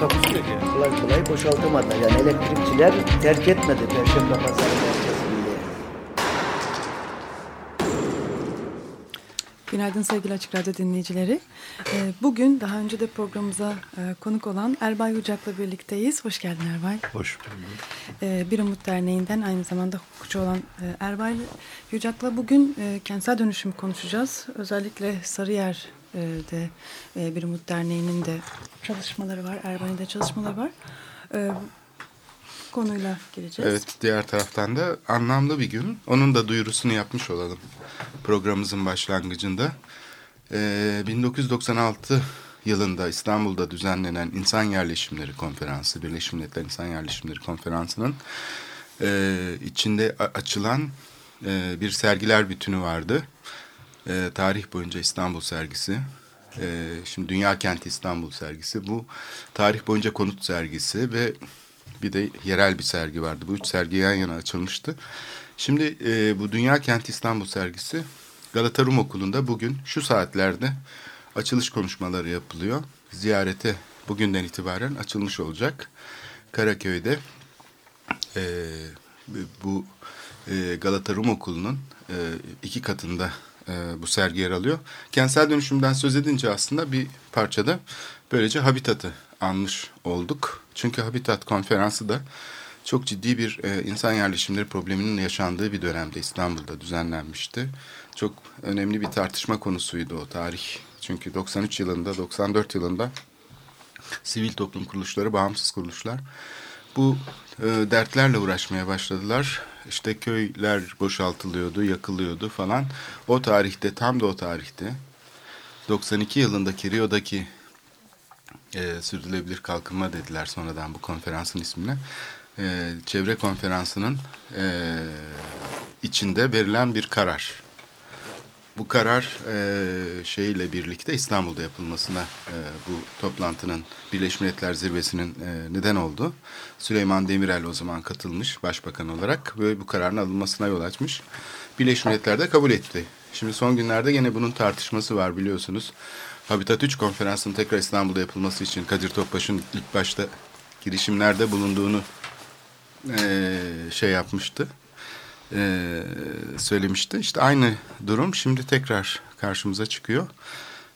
Takusuyor yani. kolay kolay boşaltamadılar. Yani elektrikçiler terk etmedi Perşembe Pazarı merkezini. Günaydın sevgili Açık Radyo dinleyicileri. Ee, Bugün daha önce de programımıza e, konuk olan Erbay Ucak'la birlikteyiz. Hoş geldin Erbay. Hoş bulduk. Ee, Bir Umut Derneği'nden aynı zamanda hukukçu olan e, Erbay Yücak'la bugün e, kentsel dönüşüm konuşacağız. Özellikle Sarıyer'de e, Bir Umut Derneği'nin de çalışmaları var. Erbay'ın da çalışmaları var. Ee, Konuyla geleceğiz. Evet diğer taraftan da anlamlı bir gün. Onun da duyurusunu yapmış olalım programımızın başlangıcında. Ee, 1996 yılında İstanbul'da düzenlenen İnsan Yerleşimleri Konferansı, Birleşmiş Milletler İnsan Yerleşimleri Konferansı'nın e, içinde açılan e, bir sergiler bütünü vardı. E, tarih boyunca İstanbul sergisi. E, şimdi Dünya Kenti İstanbul sergisi. Bu tarih boyunca konut sergisi ve bir de yerel bir sergi vardı. Bu üç sergi yan yana açılmıştı. Şimdi e, bu Dünya Kenti İstanbul sergisi Galata Rum Okulu'nda bugün şu saatlerde açılış konuşmaları yapılıyor. Ziyarete bugünden itibaren açılmış olacak. Karaköy'de e, bu e, Galata Rum Okulu'nun e, iki katında e, bu sergi yer alıyor. Kentsel dönüşümden söz edince aslında bir parçada böylece Habitat'ı anmış olduk. Çünkü Habitat konferansı da çok ciddi bir e, insan yerleşimleri probleminin yaşandığı bir dönemde İstanbul'da düzenlenmişti. Çok önemli bir tartışma konusuydu o tarih. Çünkü 93 yılında, 94 yılında sivil toplum kuruluşları, bağımsız kuruluşlar bu e, dertlerle uğraşmaya başladılar. İşte köyler boşaltılıyordu, yakılıyordu falan. O tarihte, tam da o tarihte 92 yılındaki Rio'daki e, sürdürülebilir kalkınma dediler sonradan bu konferansın ismine. E, çevre konferansının e, içinde verilen bir karar. Bu karar e, şeyle birlikte İstanbul'da yapılmasına e, bu toplantının Birleşmiş Milletler Zirvesi'nin e, neden oldu. Süleyman Demirel o zaman katılmış başbakan olarak ve bu kararın alınmasına yol açmış. Birleşmiş Milletler de kabul etti. Şimdi son günlerde yine bunun tartışması var biliyorsunuz. Habitat 3 konferansının tekrar İstanbul'da yapılması için Kadir Topbaş'ın ilk başta girişimlerde bulunduğunu e, şey yapmıştı e, söylemişti. İşte aynı durum şimdi tekrar karşımıza çıkıyor.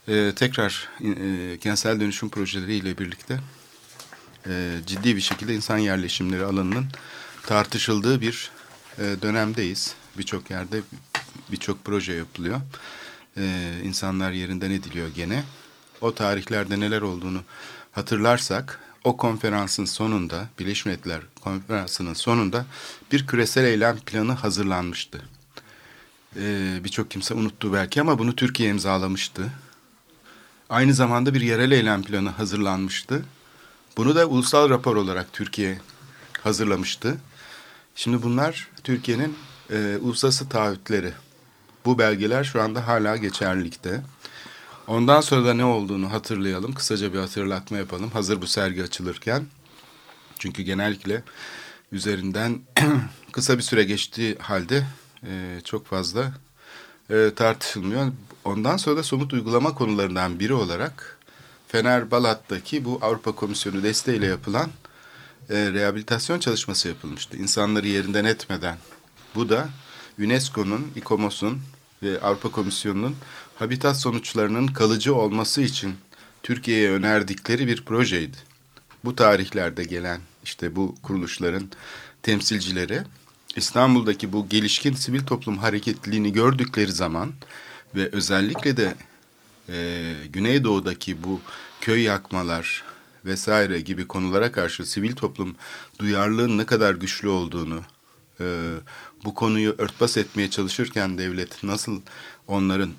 E, tekrar e, kentsel dönüşüm projeleriyle birlikte e, ciddi bir şekilde insan yerleşimleri alanının tartışıldığı bir e, dönemdeyiz. Birçok yerde birçok proje yapılıyor. E, insanlar yerinden ediliyor gene. O tarihlerde neler olduğunu hatırlarsak o konferansın sonunda, Birleşmiş Milletler konferansının sonunda bir küresel eylem planı hazırlanmıştı. Ee, Birçok kimse unuttu belki ama bunu Türkiye imzalamıştı. Aynı zamanda bir yerel eylem planı hazırlanmıştı. Bunu da ulusal rapor olarak Türkiye hazırlamıştı. Şimdi bunlar Türkiye'nin e, uluslararası taahhütleri. Bu belgeler şu anda hala geçerlilikte. Ondan sonra da ne olduğunu hatırlayalım. Kısaca bir hatırlatma yapalım. Hazır bu sergi açılırken. Çünkü genellikle üzerinden kısa bir süre geçtiği halde e, çok fazla e, tartışılmıyor. Ondan sonra da somut uygulama konularından biri olarak Fener Balat'taki bu Avrupa Komisyonu desteğiyle yapılan e, rehabilitasyon çalışması yapılmıştı. İnsanları yerinden etmeden. Bu da UNESCO'nun, İKOMOS'un ve Avrupa Komisyonu'nun habitat sonuçlarının kalıcı olması için Türkiye'ye önerdikleri bir projeydi. Bu tarihlerde gelen işte bu kuruluşların temsilcileri İstanbul'daki bu gelişkin sivil toplum hareketliliğini gördükleri zaman ve özellikle de e, Güneydoğu'daki bu köy yakmalar vesaire gibi konulara karşı sivil toplum duyarlılığın ne kadar güçlü olduğunu, e, bu konuyu örtbas etmeye çalışırken devlet nasıl onların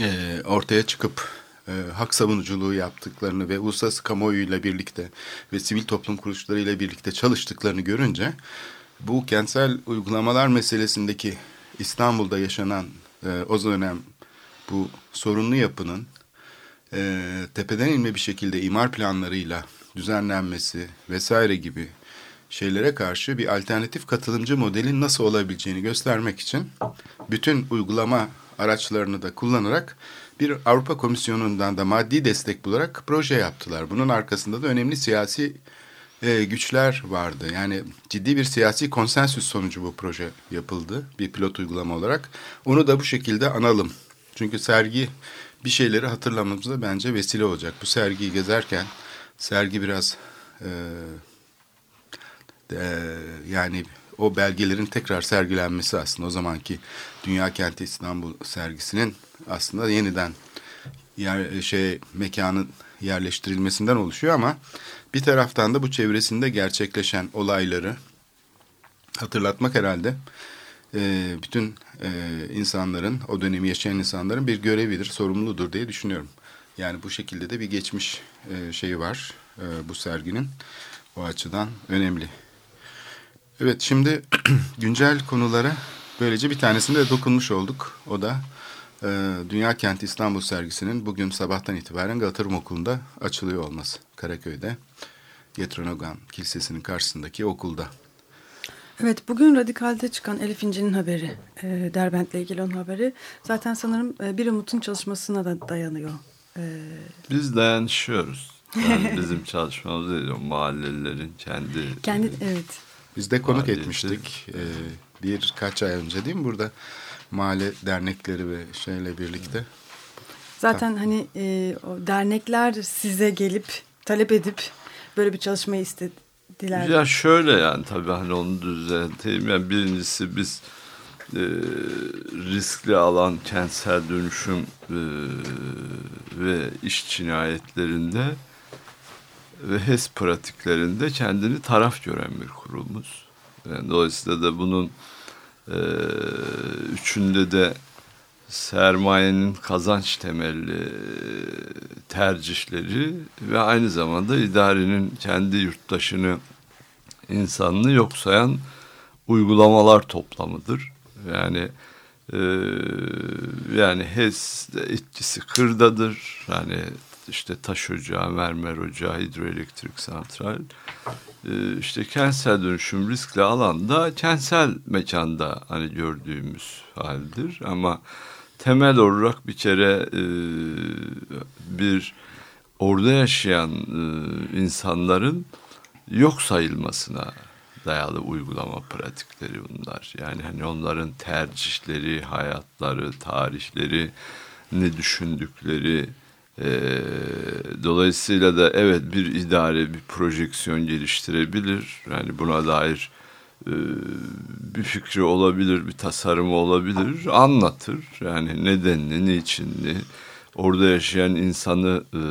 e, ortaya çıkıp e, hak savunuculuğu yaptıklarını ve uluslararası kamuoyuyla birlikte ve sivil toplum kuruluşlarıyla birlikte çalıştıklarını görünce bu kentsel uygulamalar meselesindeki İstanbul'da yaşanan e, o dönem bu sorunlu yapının e, tepeden inme bir şekilde imar planlarıyla düzenlenmesi vesaire gibi şeylere karşı bir alternatif katılımcı modelin nasıl olabileceğini göstermek için bütün uygulama araçlarını da kullanarak bir Avrupa Komisyonu'ndan da maddi destek bularak proje yaptılar. Bunun arkasında da önemli siyasi e, güçler vardı. Yani ciddi bir siyasi konsensüs sonucu bu proje yapıldı bir pilot uygulama olarak. Onu da bu şekilde analım. Çünkü sergi bir şeyleri hatırlamamıza bence vesile olacak. Bu sergiyi gezerken sergi biraz e, e, yani o belgelerin tekrar sergilenmesi aslında o zamanki Dünya Kenti İstanbul sergisinin aslında yeniden yer, şey mekanın yerleştirilmesinden oluşuyor ama bir taraftan da bu çevresinde gerçekleşen olayları hatırlatmak herhalde e, bütün e, insanların o dönemi yaşayan insanların bir görevidir, sorumludur diye düşünüyorum. Yani bu şekilde de bir geçmiş e, şeyi var e, bu serginin o açıdan önemli. Evet şimdi güncel konulara böylece bir tanesinde de dokunmuş olduk. O da e, Dünya Kenti İstanbul sergisinin bugün sabahtan itibaren Galata Rum Okulu'nda açılıyor olması. Karaköy'de Yetronogan Kilisesi'nin karşısındaki okulda. Evet bugün Radikal'de çıkan Elif İnci'nin haberi, e, Derbent'le ilgili onun haberi zaten sanırım e, Bir Umut'un çalışmasına da dayanıyor. E, Biz dayanışıyoruz. Yani bizim çalışmamız değil, mahallelerin kendi... kendi evet. Biz de konuk Faaliyeti. etmiştik e, birkaç ay önce değil mi burada? Mahalle dernekleri ve şeyle birlikte. Zaten hani e, o dernekler size gelip talep edip böyle bir çalışmayı istediler. Ya şöyle yani tabii hani onu düzelteyim. Yani birincisi biz e, riskli alan kentsel dönüşüm e, ve iş cinayetlerinde ve HES pratiklerinde kendini taraf gören bir kurumuz. Yani dolayısıyla da bunun e, üçünde de sermayenin kazanç temelli tercihleri ve aynı zamanda idarenin kendi yurttaşını insanını yok sayan uygulamalar toplamıdır. Yani e, yani HES etkisi kırdadır. Yani işte taş ocağı, mermer ocağı, hidroelektrik santral. E, işte kentsel dönüşüm riskli alanda kentsel mekanda hani gördüğümüz haldir. Ama temel olarak bir kere e, bir orada yaşayan e, insanların yok sayılmasına dayalı uygulama pratikleri bunlar. Yani hani onların tercihleri, hayatları, tarihleri, ne düşündükleri, e, dolayısıyla da evet bir idare bir projeksiyon geliştirebilir. Yani buna dair e, bir fikri olabilir, bir tasarımı olabilir, anlatır. Yani nedenini, niçinini, orada yaşayan insanı e,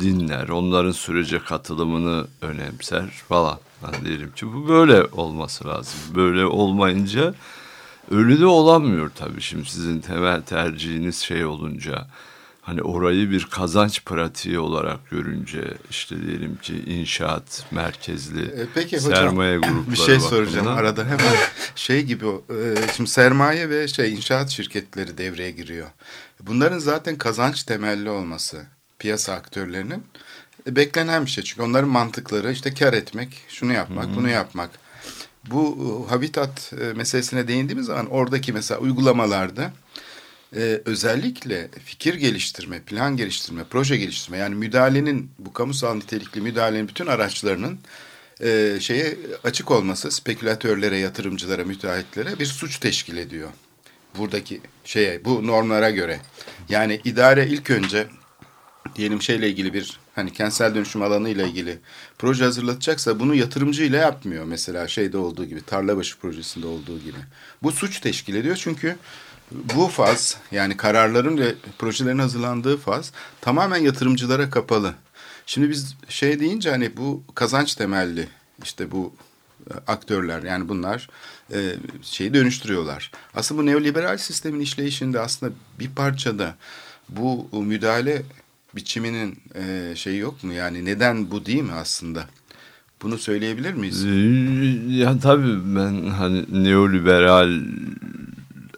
dinler, onların sürece katılımını önemser falan. Ben diyelim ki bu böyle olması lazım. Böyle olmayınca öyle de olamıyor tabii. Şimdi sizin temel tercihiniz şey olunca hani orayı bir kazanç pratiği olarak görünce işte diyelim ki inşaat merkezli E, peki hocam sermaye grupları bir şey soracağım bakımından- arada hemen şey gibi e, şimdi sermaye ve şey inşaat şirketleri devreye giriyor. Bunların zaten kazanç temelli olması piyasa aktörlerinin e, beklenen bir şey. Çünkü onların mantıkları işte kar etmek, şunu yapmak, bunu yapmak. Bu e, habitat meselesine değindiğimiz zaman oradaki mesela uygulamalarda e, özellikle fikir geliştirme, plan geliştirme, proje geliştirme yani müdahalenin bu kamusal nitelikli müdahalenin bütün araçlarının e, şeye açık olması spekülatörlere, yatırımcılara, müteahhitlere bir suç teşkil ediyor. Buradaki şeye, bu normlara göre. Yani idare ilk önce diyelim şeyle ilgili bir hani kentsel dönüşüm alanı ile ilgili proje hazırlatacaksa bunu yatırımcı ile yapmıyor. Mesela şeyde olduğu gibi Tarlabaşı projesinde olduğu gibi. Bu suç teşkil ediyor çünkü bu faz yani kararların ve projelerin hazırlandığı faz tamamen yatırımcılara kapalı. Şimdi biz şey deyince hani bu kazanç temelli işte bu e, aktörler yani bunlar e, şeyi dönüştürüyorlar. Aslında bu neoliberal sistemin işleyişinde aslında bir parçada Bu müdahale biçiminin e, şeyi yok mu? Yani neden bu değil mi aslında? Bunu söyleyebilir miyiz? Ee, Ya tabii ben hani neoliberal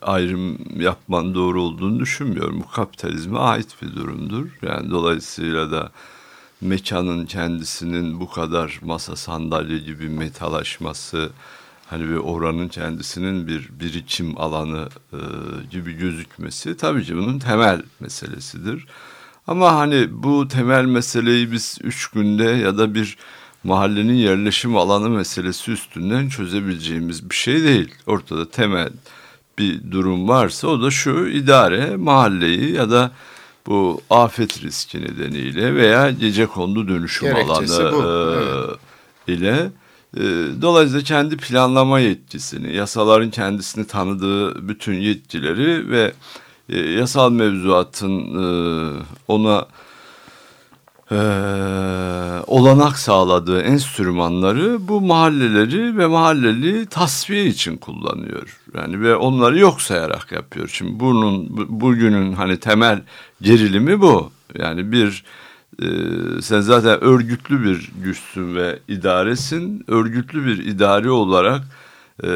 ayrım yapman doğru olduğunu düşünmüyorum. Bu kapitalizme ait bir durumdur. Yani dolayısıyla da mekanın kendisinin bu kadar masa sandalye gibi metalaşması hani bir oranın kendisinin bir birikim alanı e, gibi gözükmesi tabii ki bunun temel meselesidir. Ama hani bu temel meseleyi biz üç günde ya da bir mahallenin yerleşim alanı meselesi üstünden çözebileceğimiz bir şey değil. Ortada temel bir durum varsa o da şu idare mahalleyi ya da bu afet riski nedeniyle veya gece kondu dönüşüm Gerekçesi alanı bu, e, evet. ile e, dolayısıyla kendi planlama yetkisini, yasaların kendisini tanıdığı bütün yetkileri ve e, yasal mevzuatın e, ona e, olanak sağladığı enstrümanları bu mahalleleri ve mahalleli tasfiye için kullanıyor. Yani ve onları yok sayarak yapıyor. Şimdi bunun bu- bugünün hani temel gerilimi bu. Yani bir e, sen zaten örgütlü bir güçsün ve idaresin. Örgütlü bir idare olarak e,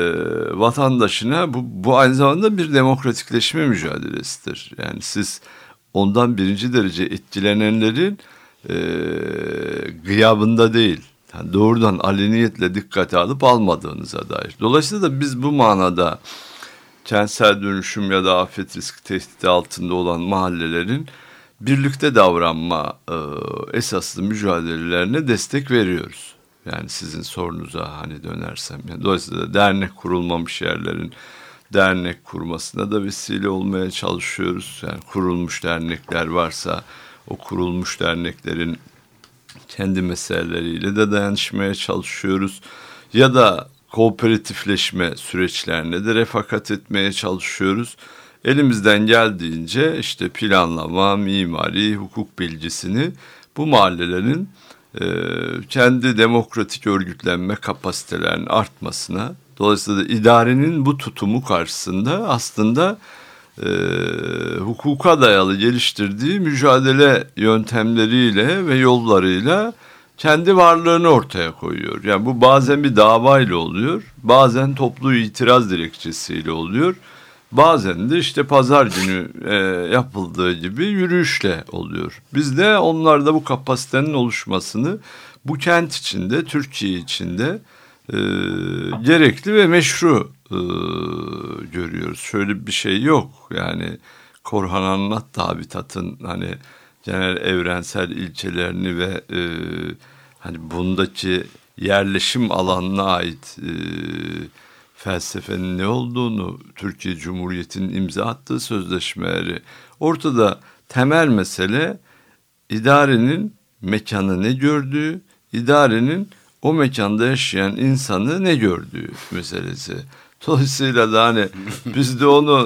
vatandaşına bu, bu aynı zamanda bir demokratikleşme mücadelesidir. Yani siz ondan birinci derece etkilenenlerin e, gıyabında değil, yani doğrudan aleniyetle dikkate alıp almadığınıza dair. Dolayısıyla da biz bu manada kentsel dönüşüm ya da afet riski tehdidi altında olan mahallelerin birlikte davranma e, esaslı mücadelelerine destek veriyoruz. Yani sizin sorunuza hani dönersem. Yani dolayısıyla dernek kurulmamış yerlerin dernek kurmasına da vesile olmaya çalışıyoruz. Yani kurulmuş dernekler varsa o kurulmuş derneklerin kendi meseleleriyle de dayanışmaya çalışıyoruz. Ya da kooperatifleşme süreçlerine de refakat etmeye çalışıyoruz. Elimizden geldiğince işte planlama, mimari, hukuk bilgisini bu mahallelerin e, kendi demokratik örgütlenme kapasitelerinin artmasına, dolayısıyla da idarenin bu tutumu karşısında aslında e, hukuka dayalı geliştirdiği mücadele yöntemleriyle ve yollarıyla kendi varlığını ortaya koyuyor. Yani bu bazen bir davayla oluyor, bazen toplu itiraz dilekçesiyle oluyor. Bazen de işte pazar günü e, yapıldığı gibi yürüyüşle oluyor. Biz de onlarda bu kapasitenin oluşmasını bu kent içinde, Türkiye içinde e, gerekli ve meşru e, görüyoruz. Şöyle bir şey yok. Yani Korhan anlattı Habitat'ın hani genel evrensel ilçelerini ve e, hani bundaki yerleşim alanına ait e, felsefenin ne olduğunu, Türkiye Cumhuriyeti'nin imza attığı sözleşmeleri ortada temel mesele idarenin mekanı ne gördüğü, idarenin o mekanda yaşayan insanı ne gördüğü meselesi. Dolayısıyla da hani biz de onu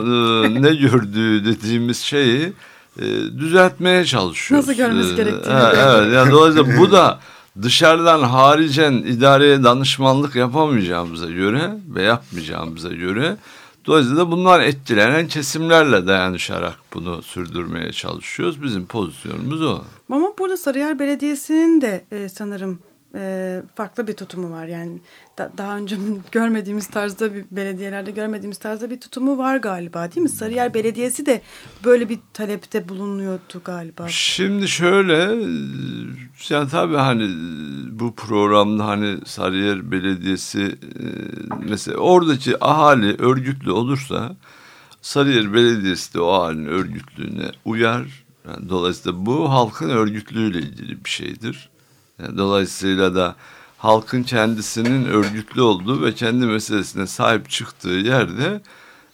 e, ne gördüğü dediğimiz şeyi e, düzeltmeye çalışıyoruz. Nasıl görmesi E, gerektiğini ha, Evet, yani dolayısıyla bu da dışarıdan haricen idareye danışmanlık yapamayacağımıza göre ve yapmayacağımıza göre dolayısıyla bunlar etkilenen kesimlerle dayanışarak bunu sürdürmeye çalışıyoruz. Bizim pozisyonumuz o. Ama burada Sarıyer Belediyesi'nin de e, sanırım e, farklı bir tutumu var. Yani da- daha önce görmediğimiz tarzda bir belediyelerde görmediğimiz tarzda bir tutumu var galiba değil mi? Sarıyer Belediyesi de böyle bir talepte bulunuyordu galiba. Şimdi şöyle yani tabii hani bu programda hani Sarıyer Belediyesi e, mesela oradaki ahali örgütlü olursa Sarıyer Belediyesi de o ahalinin örgütlüğüne uyar. Yani dolayısıyla bu halkın örgütlüğüyle ilgili bir şeydir. Dolayısıyla da halkın kendisinin örgütlü olduğu ve kendi meselesine sahip çıktığı yerde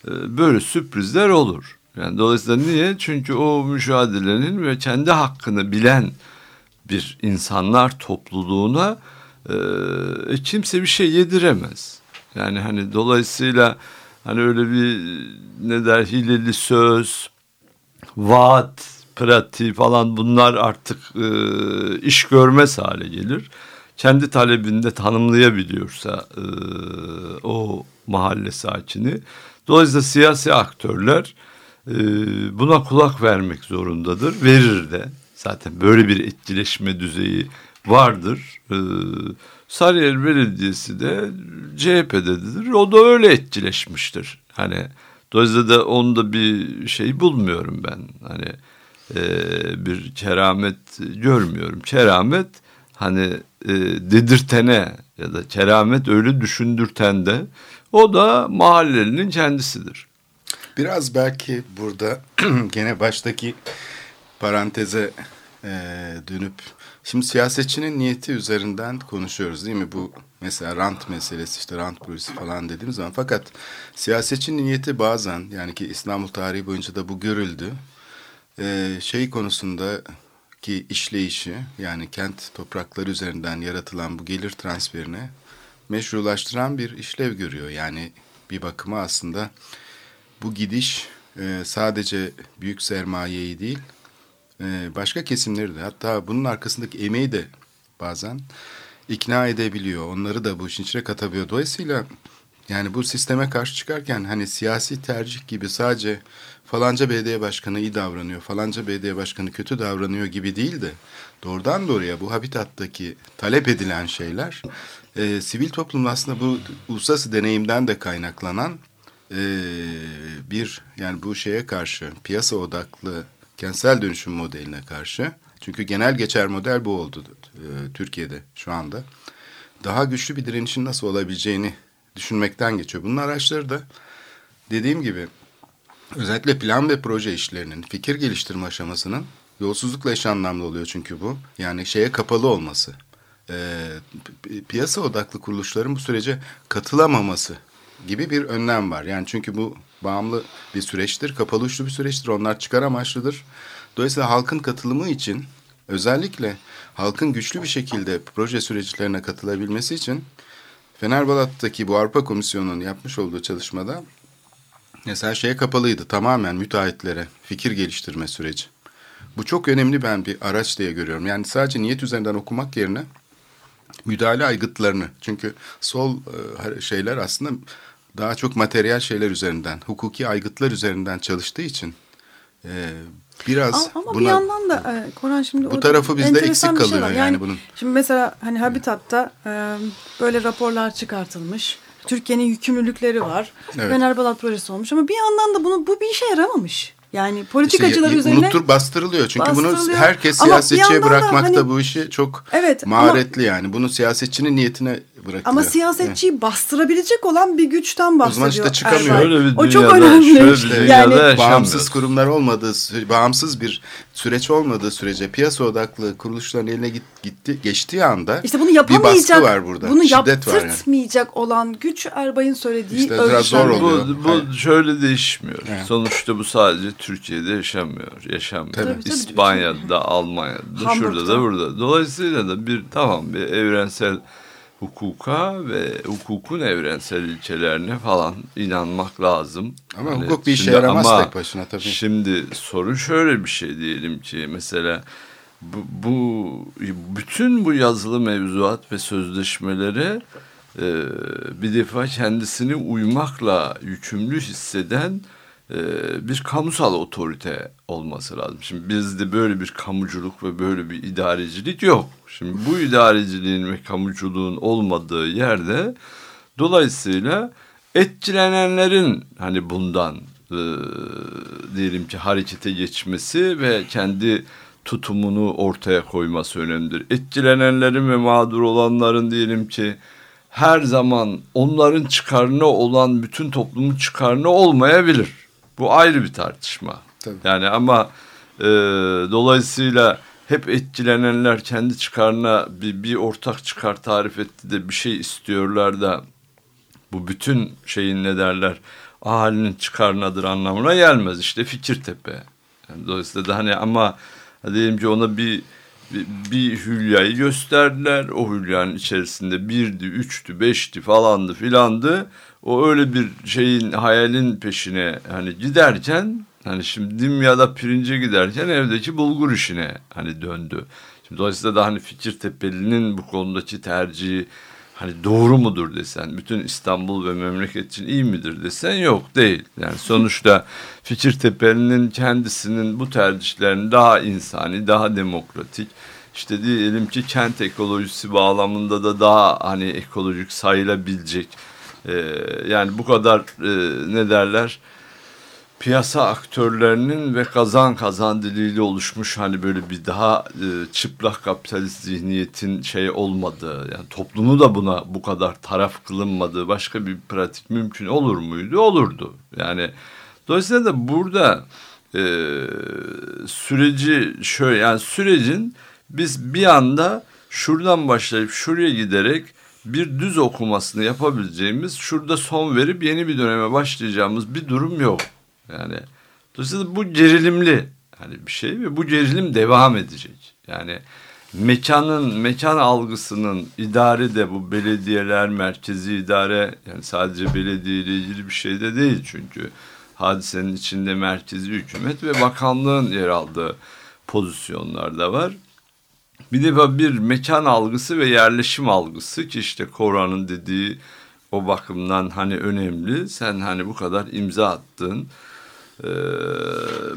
e, böyle sürprizler olur. Yani dolayısıyla niye? Çünkü o mücadelenin ve kendi hakkını bilen bir insanlar topluluğuna e, kimse bir şey yediremez. Yani hani dolayısıyla hani öyle bir ne der hileli söz, vaat, pratiği falan bunlar artık e, iş görmez hale gelir. Kendi talebinde tanımlayabiliyorsa e, o mahalle sakini. Dolayısıyla siyasi aktörler e, buna kulak vermek zorundadır. Verir de. Zaten böyle bir etkileşme düzeyi vardır. E, Sarıyer Belediyesi de CHP'dedir. O da öyle etkileşmiştir. Hani dolayısıyla da onda bir şey bulmuyorum ben. Hani e, bir keramet görmüyorum. Keramet hani e, dedirtene ya da keramet öyle düşündürten de o da mahallelinin kendisidir. Biraz belki burada gene baştaki paranteze e, dönüp şimdi siyasetçinin niyeti üzerinden konuşuyoruz değil mi? Bu mesela rant meselesi işte rant polisi falan dediğimiz zaman fakat siyasetçinin niyeti bazen yani ki İstanbul tarihi boyunca da bu görüldü. E, şey konusunda ki işleyişi yani kent toprakları üzerinden yaratılan bu gelir transferini meşrulaştıran bir işlev görüyor. Yani bir bakıma aslında bu gidiş e, sadece büyük sermayeyi değil e, başka kesimleri de hatta bunun arkasındaki emeği de bazen ikna edebiliyor. Onları da bu işin içine katabiliyor. Dolayısıyla yani bu sisteme karşı çıkarken hani siyasi tercih gibi sadece falanca belediye başkanı iyi davranıyor, falanca belediye başkanı kötü davranıyor gibi değil de doğrudan doğruya bu habitattaki talep edilen şeyler e, sivil toplumda aslında bu uluslararası deneyimden de kaynaklanan e, bir yani bu şeye karşı piyasa odaklı kentsel dönüşüm modeline karşı çünkü genel geçer model bu oldu e, Türkiye'de şu anda daha güçlü bir direnişin nasıl olabileceğini düşünmekten geçiyor. Bunun araçları da dediğim gibi özellikle plan ve proje işlerinin fikir geliştirme aşamasının yolsuzlukla eş anlamlı oluyor çünkü bu. Yani şeye kapalı olması. E, piyasa odaklı kuruluşların bu sürece katılamaması gibi bir önlem var. Yani çünkü bu bağımlı bir süreçtir, kapalı uçlu bir süreçtir. Onlar çıkar amaçlıdır. Dolayısıyla halkın katılımı için özellikle halkın güçlü bir şekilde proje süreçlerine katılabilmesi için Fenerbalat'taki bu Avrupa Komisyonu'nun yapmış olduğu çalışmada mesela şeye kapalıydı tamamen müteahhitlere fikir geliştirme süreci. Bu çok önemli ben bir araç diye görüyorum. Yani sadece niyet üzerinden okumak yerine müdahale aygıtlarını. Çünkü sol e, şeyler aslında daha çok materyal şeyler üzerinden, hukuki aygıtlar üzerinden çalıştığı için e, biraz ama, ama buna, bir yandan da e, Koran şimdi bu tarafı bizde eksik şey kalıyor var. yani, bunun. Şimdi mesela hani Habitat'ta e, böyle raporlar çıkartılmış. Türkiye'nin yükümlülükleri var. Evet. Fenerbalat projesi olmuş ama bir yandan da bunu bu bir işe yaramamış. Yani politikacılar İşte üzerine unuttur bastırılıyor. Çünkü bunu bastırılıyor. herkes Ama bir siyasetçiye yandan da bırakmakta hani- bu işi çok Evet, ama- maharetli yani. Bunu siyasetçinin niyetine bırakılıyor. ama siyasetçiyi bastırabilecek olan bir güçten bahsediyor. işte çıkamıyor. Erbay. Öyle bir o çok önemli. şöyle bir dünyada yani bağımsız kurumlar olmadığı, bağımsız bir süreç olmadığı sürece piyasa odaklı kuruluşların eline git, gitti geçtiği anda İşte bunu bir yapamayacak, baskı var burada. bunu Şiddet var yani. yaptırtmayacak olan güç Erbay'ın söylediği İşte biraz zor oluyor. Bu, bu şöyle değişmiyor. Evet. Sonuçta bu sadece Türkiye'de yaşamıyor. Yaşamıyor. Tabii. Tabii, tabii. İspanya'da, Almanya'da, Hamburg'da. şurada da burada. Dolayısıyla da bir tamam bir evrensel hukuka ve hukukun evrensel ilkelerine falan inanmak lazım. Ama Hani hukuk bir işe yaramaz ama tek başına tabii. Şimdi sorun şöyle bir şey diyelim ki mesela bu, bu bütün bu yazılı mevzuat ve sözleşmelere e, bir defa kendisini uymakla yükümlü hisseden bir kamusal otorite olması lazım. Şimdi bizde böyle bir kamuculuk ve böyle bir idarecilik yok. Şimdi bu idareciliğin ve kamuculuğun olmadığı yerde dolayısıyla etkilenenlerin hani bundan e, diyelim ki harekete geçmesi ve kendi tutumunu ortaya koyması önemlidir. Etkilenenlerin ve mağdur olanların diyelim ki her zaman onların çıkarına olan bütün toplumun çıkarına olmayabilir. Bu ayrı bir tartışma. Tabii. Yani ama e, dolayısıyla hep etkilenenler kendi çıkarına bir, bir ortak çıkar tarif etti de bir şey istiyorlar da bu bütün şeyin ne derler ahalinin çıkarınadır anlamına gelmez. İşte Fikirtepe. Yani dolayısıyla da hani ama diyelim ki ona bir, bir, bir hülyayı gösterdiler. O hülyanın içerisinde birdi, üçtü, beşti falandı filandı. O öyle bir şeyin hayalin peşine hani giderken hani şimdi Dimya'da pirince giderken evdeki bulgur işine hani döndü. Şimdi dolayısıyla da hani Fikirtepe'linin bu konudaki tercihi hani doğru mudur desen, bütün İstanbul ve memleket için iyi midir desen yok değil. Yani sonuçta Fikirtepe'nin kendisinin bu tercihlerini daha insani, daha demokratik, işte diyelim ki kent ekolojisi bağlamında da daha hani ekolojik sayılabilecek, e, yani bu kadar e, ne derler, piyasa aktörlerinin ve kazan kazan diliyle oluşmuş hani böyle bir daha e, çıplak kapitalist zihniyetin şey olmadığı yani toplumu da buna bu kadar taraf kılınmadığı başka bir pratik mümkün olur muydu? Olurdu. Yani dolayısıyla da burada e, süreci şöyle yani sürecin biz bir anda şuradan başlayıp şuraya giderek bir düz okumasını yapabileceğimiz şurada son verip yeni bir döneme başlayacağımız bir durum yok. Yani dolayısıyla bu gerilimli hani bir şey ve bu gerilim devam edecek. Yani mekanın mekan algısının idare de bu belediyeler merkezi idare yani sadece belediye ile ilgili bir şey de değil çünkü hadisenin içinde merkezi hükümet ve bakanlığın yer aldığı pozisyonlar da var. Bir de bir mekan algısı ve yerleşim algısı ki işte Koran'ın dediği o bakımdan hani önemli. Sen hani bu kadar imza attın e,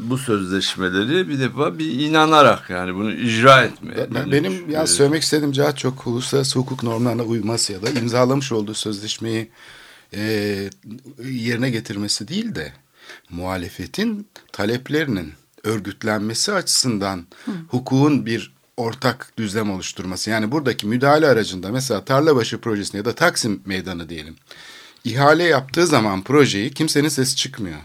bu sözleşmeleri bir defa bir inanarak yani bunu icra etmeye. Ben, benim ya söylemek istediğim daha çok uluslararası hukuk normlarına uyması ya da imzalamış olduğu sözleşmeyi e, yerine getirmesi değil de muhalefetin taleplerinin örgütlenmesi açısından Hı. hukukun bir ortak düzlem oluşturması. Yani buradaki müdahale aracında mesela Tarlabaşı projesini ya da Taksim Meydanı diyelim. İhale yaptığı zaman projeyi kimsenin sesi çıkmıyor.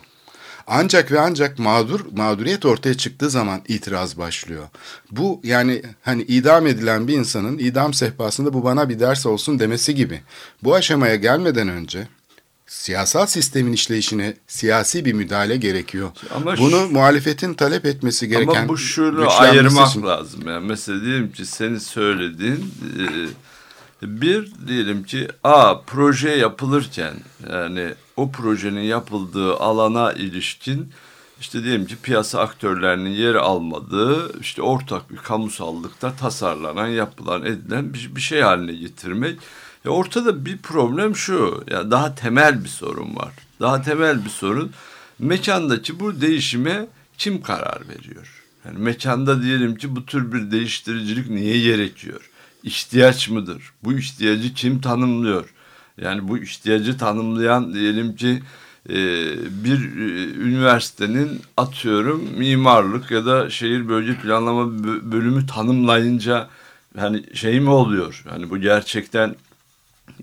Ancak ve ancak mağdur mağduriyet ortaya çıktığı zaman itiraz başlıyor. Bu yani hani idam edilen bir insanın idam sehpasında bu bana bir ders olsun demesi gibi. Bu aşamaya gelmeden önce siyasal sistemin işleyişine siyasi bir müdahale gerekiyor. Ama Bunu şu, muhalefetin talep etmesi gereken Ama bu şunu ayırmak için. lazım. Yani mesela diyelim ki senin söylediğin e, bir diyelim ki a proje yapılırken yani o projenin yapıldığı alana ilişkin işte diyelim ki piyasa aktörlerinin yer almadığı işte ortak bir kamusallıkta tasarlanan, yapılan, edilen bir, bir şey haline getirmek. Ya ortada bir problem şu. Ya daha temel bir sorun var. Daha temel bir sorun mekandaki bu değişime kim karar veriyor? Yani mekanda diyelim ki bu tür bir değiştiricilik niye gerekiyor? İhtiyaç mıdır? Bu ihtiyacı kim tanımlıyor? Yani bu ihtiyacı tanımlayan diyelim ki e, bir e, üniversitenin atıyorum mimarlık ya da şehir bölge planlama bölümü tanımlayınca hani şey mi oluyor? Hani bu gerçekten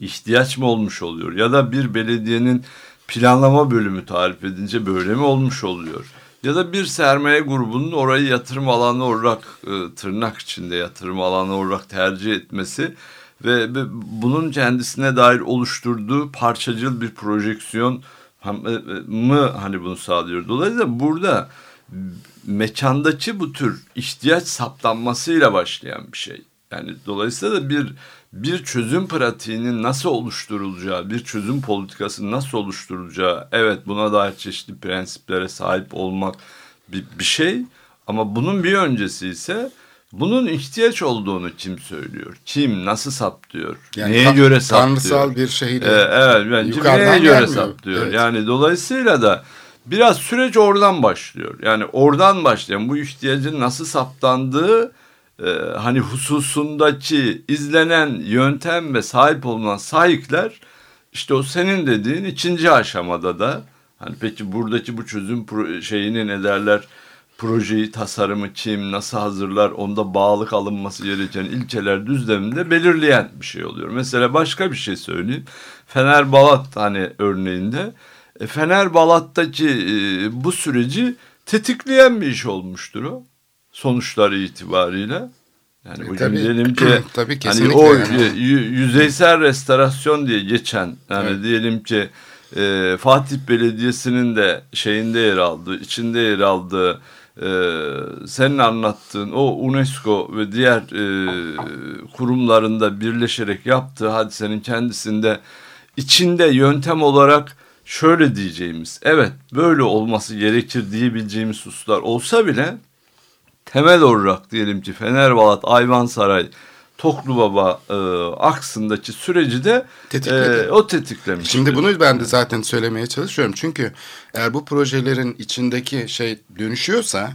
ihtiyaç mı olmuş oluyor? Ya da bir belediyenin planlama bölümü tarif edince böyle mi olmuş oluyor? Ya da bir sermaye grubunun orayı yatırım alanı olarak e, tırnak içinde yatırım alanı olarak tercih etmesi ve, ve bunun kendisine dair oluşturduğu parçacıl bir projeksiyon e, e, mı hani bunu sağlıyor. Dolayısıyla burada mekandaki bu tür ihtiyaç saptanmasıyla başlayan bir şey. Yani dolayısıyla da bir bir çözüm pratiğinin nasıl oluşturulacağı, bir çözüm politikasının nasıl oluşturulacağı, evet buna dair çeşitli prensiplere sahip olmak bir, bir şey. Ama bunun bir öncesi ise bunun ihtiyaç olduğunu kim söylüyor? Kim nasıl saptıyor? Yani neye göre saptıyor? Tanrısal bir şeyle. Ee, evet bence neye göre gelmiyor. saptıyor? Evet. Yani dolayısıyla da biraz süreç oradan başlıyor. Yani oradan başlayan bu ihtiyacın nasıl saptandığı e, hani hususundaki izlenen yöntem ve sahip olunan sahipler işte o senin dediğin ikinci aşamada da hani peki buradaki bu çözüm şeyini ne derler projeyi tasarımı kim nasıl hazırlar onda bağlık alınması gereken ilkeler düzleminde belirleyen bir şey oluyor. Mesela başka bir şey söyleyeyim. Fener Balat hani örneğinde e, Fener Balat'taki e, bu süreci tetikleyen bir iş olmuştur o sonuçları itibariyle. Yani e, bugün tabii, diyelim ki tabii, hani o yani. yüzeysel restorasyon diye geçen yani evet. diyelim ki e, Fatih Belediyesi'nin de şeyinde yer aldığı, içinde yer aldığı e, senin anlattığın o UNESCO ve diğer e, kurumlarında birleşerek yaptığı hadisenin kendisinde içinde yöntem olarak şöyle diyeceğimiz evet böyle olması gerekir diyebileceğimiz hususlar olsa bile temel olarak diyelim ki Fenerbalat, Ayvansaray, Toklu Baba e, aksındaki süreci de Tetikledi. e, o tetiklemiş. Şimdi bunu ben de zaten söylemeye çalışıyorum. Çünkü eğer bu projelerin içindeki şey dönüşüyorsa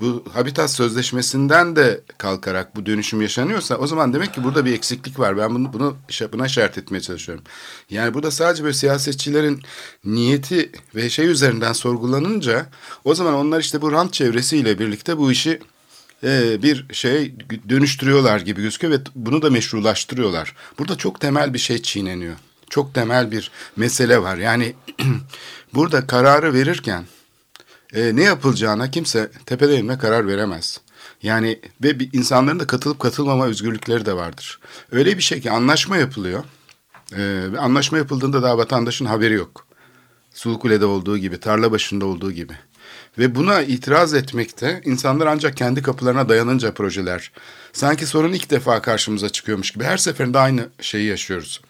bu Habitat Sözleşmesi'nden de kalkarak bu dönüşüm yaşanıyorsa o zaman demek ki burada bir eksiklik var. Ben bunu, bunu buna işaret etmeye çalışıyorum. Yani burada sadece böyle siyasetçilerin niyeti ve şey üzerinden sorgulanınca o zaman onlar işte bu rant çevresiyle birlikte bu işi e, bir şey dönüştürüyorlar gibi gözüküyor ve bunu da meşrulaştırıyorlar. Burada çok temel bir şey çiğneniyor. Çok temel bir mesele var. Yani burada kararı verirken e, ne yapılacağına kimse tepede inme karar veremez. Yani ve bir, insanların da katılıp katılmama özgürlükleri de vardır. Öyle bir şey ki anlaşma yapılıyor. E, anlaşma yapıldığında daha vatandaşın haberi yok. Sulukule'de olduğu gibi, tarla başında olduğu gibi. Ve buna itiraz etmekte insanlar ancak kendi kapılarına dayanınca projeler. Sanki sorun ilk defa karşımıza çıkıyormuş gibi. Her seferinde aynı şeyi yaşıyoruz.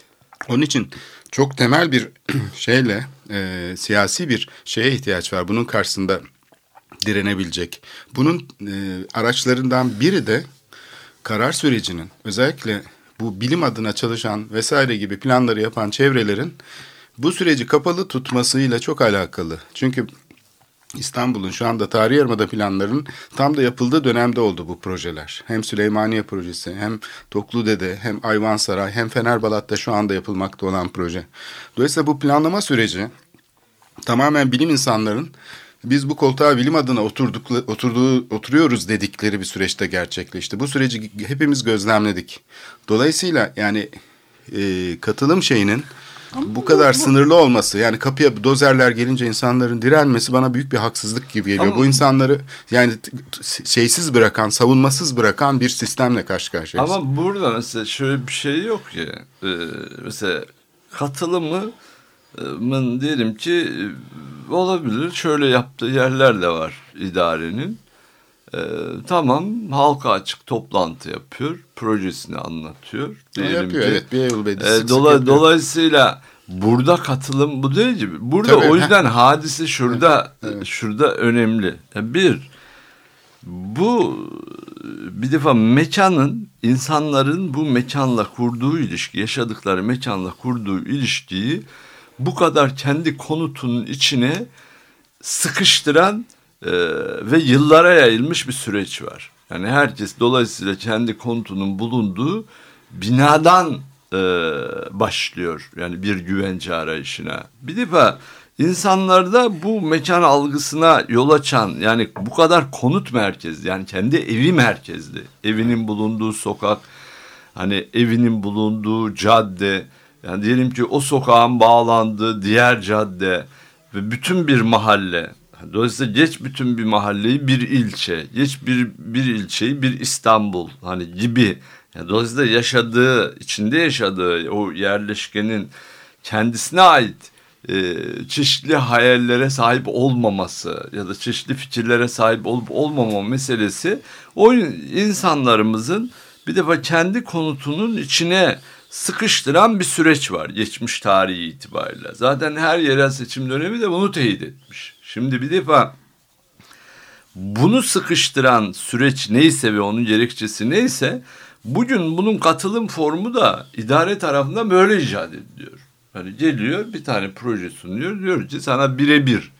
Onun için çok temel bir şeyle e, siyasi bir şeye ihtiyaç var. Bunun karşısında direnebilecek. Bunun e, araçlarından biri de karar sürecinin özellikle bu bilim adına çalışan vesaire gibi planları yapan çevrelerin bu süreci kapalı tutmasıyla çok alakalı. Çünkü İstanbul'un şu anda tarihi yarımada planların tam da yapıldığı dönemde oldu bu projeler. Hem Süleymaniye projesi, hem Tokludede, hem Ayvansaray, hem Fenerbalat'ta şu anda yapılmakta olan proje. Dolayısıyla bu planlama süreci tamamen bilim insanların biz bu koltuğa bilim adına oturduk, oturduğu, oturuyoruz dedikleri bir süreçte gerçekleşti. Bu süreci hepimiz gözlemledik. Dolayısıyla yani e, katılım şeyinin bu kadar bu, sınırlı olması yani kapıya dozerler gelince insanların direnmesi bana büyük bir haksızlık gibi geliyor. Ama, bu insanları yani şeysiz bırakan, savunmasız bırakan bir sistemle karşı karşıyayız. Ama burada mesela şöyle bir şey yok ki. Ee, mesela katılımı diyelim ki olabilir. Şöyle yaptığı yerler de var idarenin. Ee, tamam halka açık toplantı yapıyor. Projesini anlatıyor. Diyelim yapıyor ki, evet bir yıl e, dola, Dolayısıyla burada katılım bu değil gibi. Burada Tabii, o yüzden heh. hadise şurada evet. şurada önemli. Bir bu bir defa mekanın insanların bu mekanla kurduğu ilişki, yaşadıkları mekanla kurduğu ilişkiyi bu kadar kendi konutunun içine sıkıştıran e, ve yıllara yayılmış bir süreç var. Yani herkes dolayısıyla kendi konutunun bulunduğu binadan e, başlıyor. Yani bir güvence arayışına. Bir defa insanlarda bu mekan algısına yol açan yani bu kadar konut merkezli yani kendi evi merkezli. Evinin bulunduğu sokak hani evinin bulunduğu cadde yani diyelim ki o sokağın bağlandığı diğer cadde ve bütün bir mahalle Dolayısıyla geç bütün bir mahalleyi bir ilçe, geç bir, bir ilçeyi bir İstanbul hani gibi. Yani dolayısıyla yaşadığı, içinde yaşadığı o yerleşkenin kendisine ait e, çeşitli hayallere sahip olmaması ya da çeşitli fikirlere sahip olup olmama meselesi o insanlarımızın bir defa kendi konutunun içine sıkıştıran bir süreç var geçmiş tarihi itibariyle. Zaten her yerel seçim dönemi de bunu teyit etmiş. Şimdi bir defa bunu sıkıştıran süreç neyse ve onun gerekçesi neyse bugün bunun katılım formu da idare tarafından böyle icat ediliyor. Hani geliyor bir tane proje sunuyor diyor ki sana birebir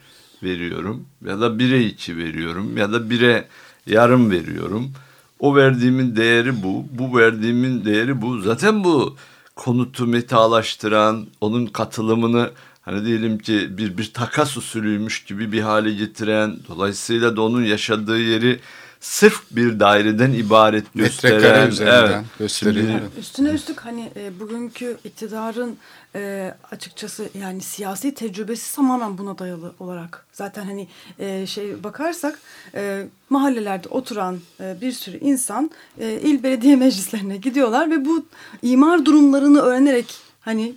veriyorum ya da bire iki veriyorum ya da bire yarım veriyorum. O verdiğimin değeri bu, bu verdiğimin değeri bu. Zaten bu konutu metalaştıran, onun katılımını hani diyelim ki bir bir takas usulüymüş gibi bir hale getiren dolayısıyla da onun yaşadığı yeri sırf bir daireden ibaret gösteren. Metrekare üzerinden evet, gösteriyor. Şimdi, üstüne üstlük hani e, bugünkü iktidarın e, açıkçası yani siyasi tecrübesi tamamen buna dayalı olarak. Zaten hani e, şey bakarsak e, mahallelerde oturan e, bir sürü insan e, il belediye meclislerine gidiyorlar ve bu imar durumlarını öğrenerek Hani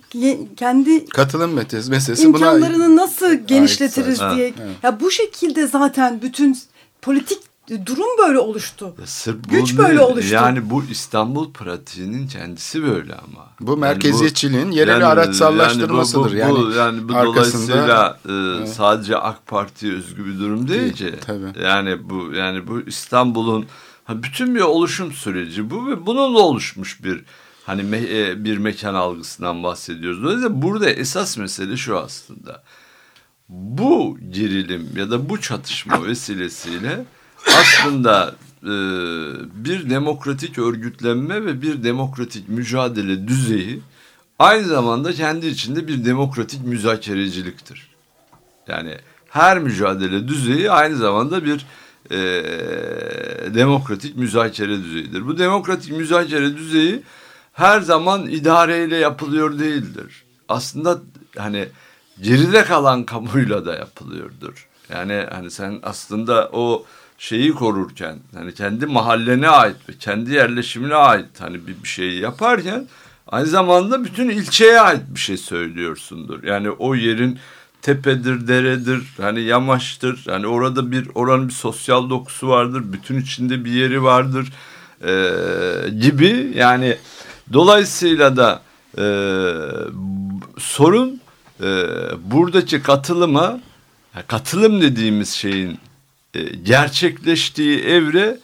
kendi katılım meselesi imkanlarını buna nasıl genişletiriz ait, diye. Evet. Ya bu şekilde zaten bütün politik durum böyle oluştu. Ya sırf Güç böyle oluştu. Yani bu İstanbul pratiğinin kendisi böyle ama. Bu merkeziyetçiliğin yani bu, yerel yani, araçsallaştırmasıdır. Yani, bu, bu, yani bu dolayısıyla e, evet. sadece AK Parti'ye özgü bir durum değil, değil ki. Tabii. Yani bu yani bu İstanbul'un Ha, bütün bir oluşum süreci bu ve bununla oluşmuş bir hani me, e, bir mekan algısından bahsediyoruz. Dolayısıyla burada esas mesele şu aslında. Bu gerilim ya da bu çatışma vesilesiyle aslında e, bir demokratik örgütlenme ve bir demokratik mücadele düzeyi aynı zamanda kendi içinde bir demokratik müzakereciliktir. Yani her mücadele düzeyi aynı zamanda bir e, demokratik müzakere düzeyidir. Bu demokratik müzakere düzeyi her zaman idareyle yapılıyor değildir. Aslında hani geride kalan kamuyla da yapılıyordur. Yani hani sen aslında o şeyi korurken hani kendi mahallene ait ve kendi yerleşimine ait hani bir, bir şeyi yaparken aynı zamanda bütün ilçeye ait bir şey söylüyorsundur. Yani o yerin tepedir, deredir, hani yamaçtır. Hani orada bir oranın bir sosyal dokusu vardır. Bütün içinde bir yeri vardır e, gibi. Yani dolayısıyla da e, sorun e, buradaki katılıma katılım dediğimiz şeyin e, gerçekleştiği evre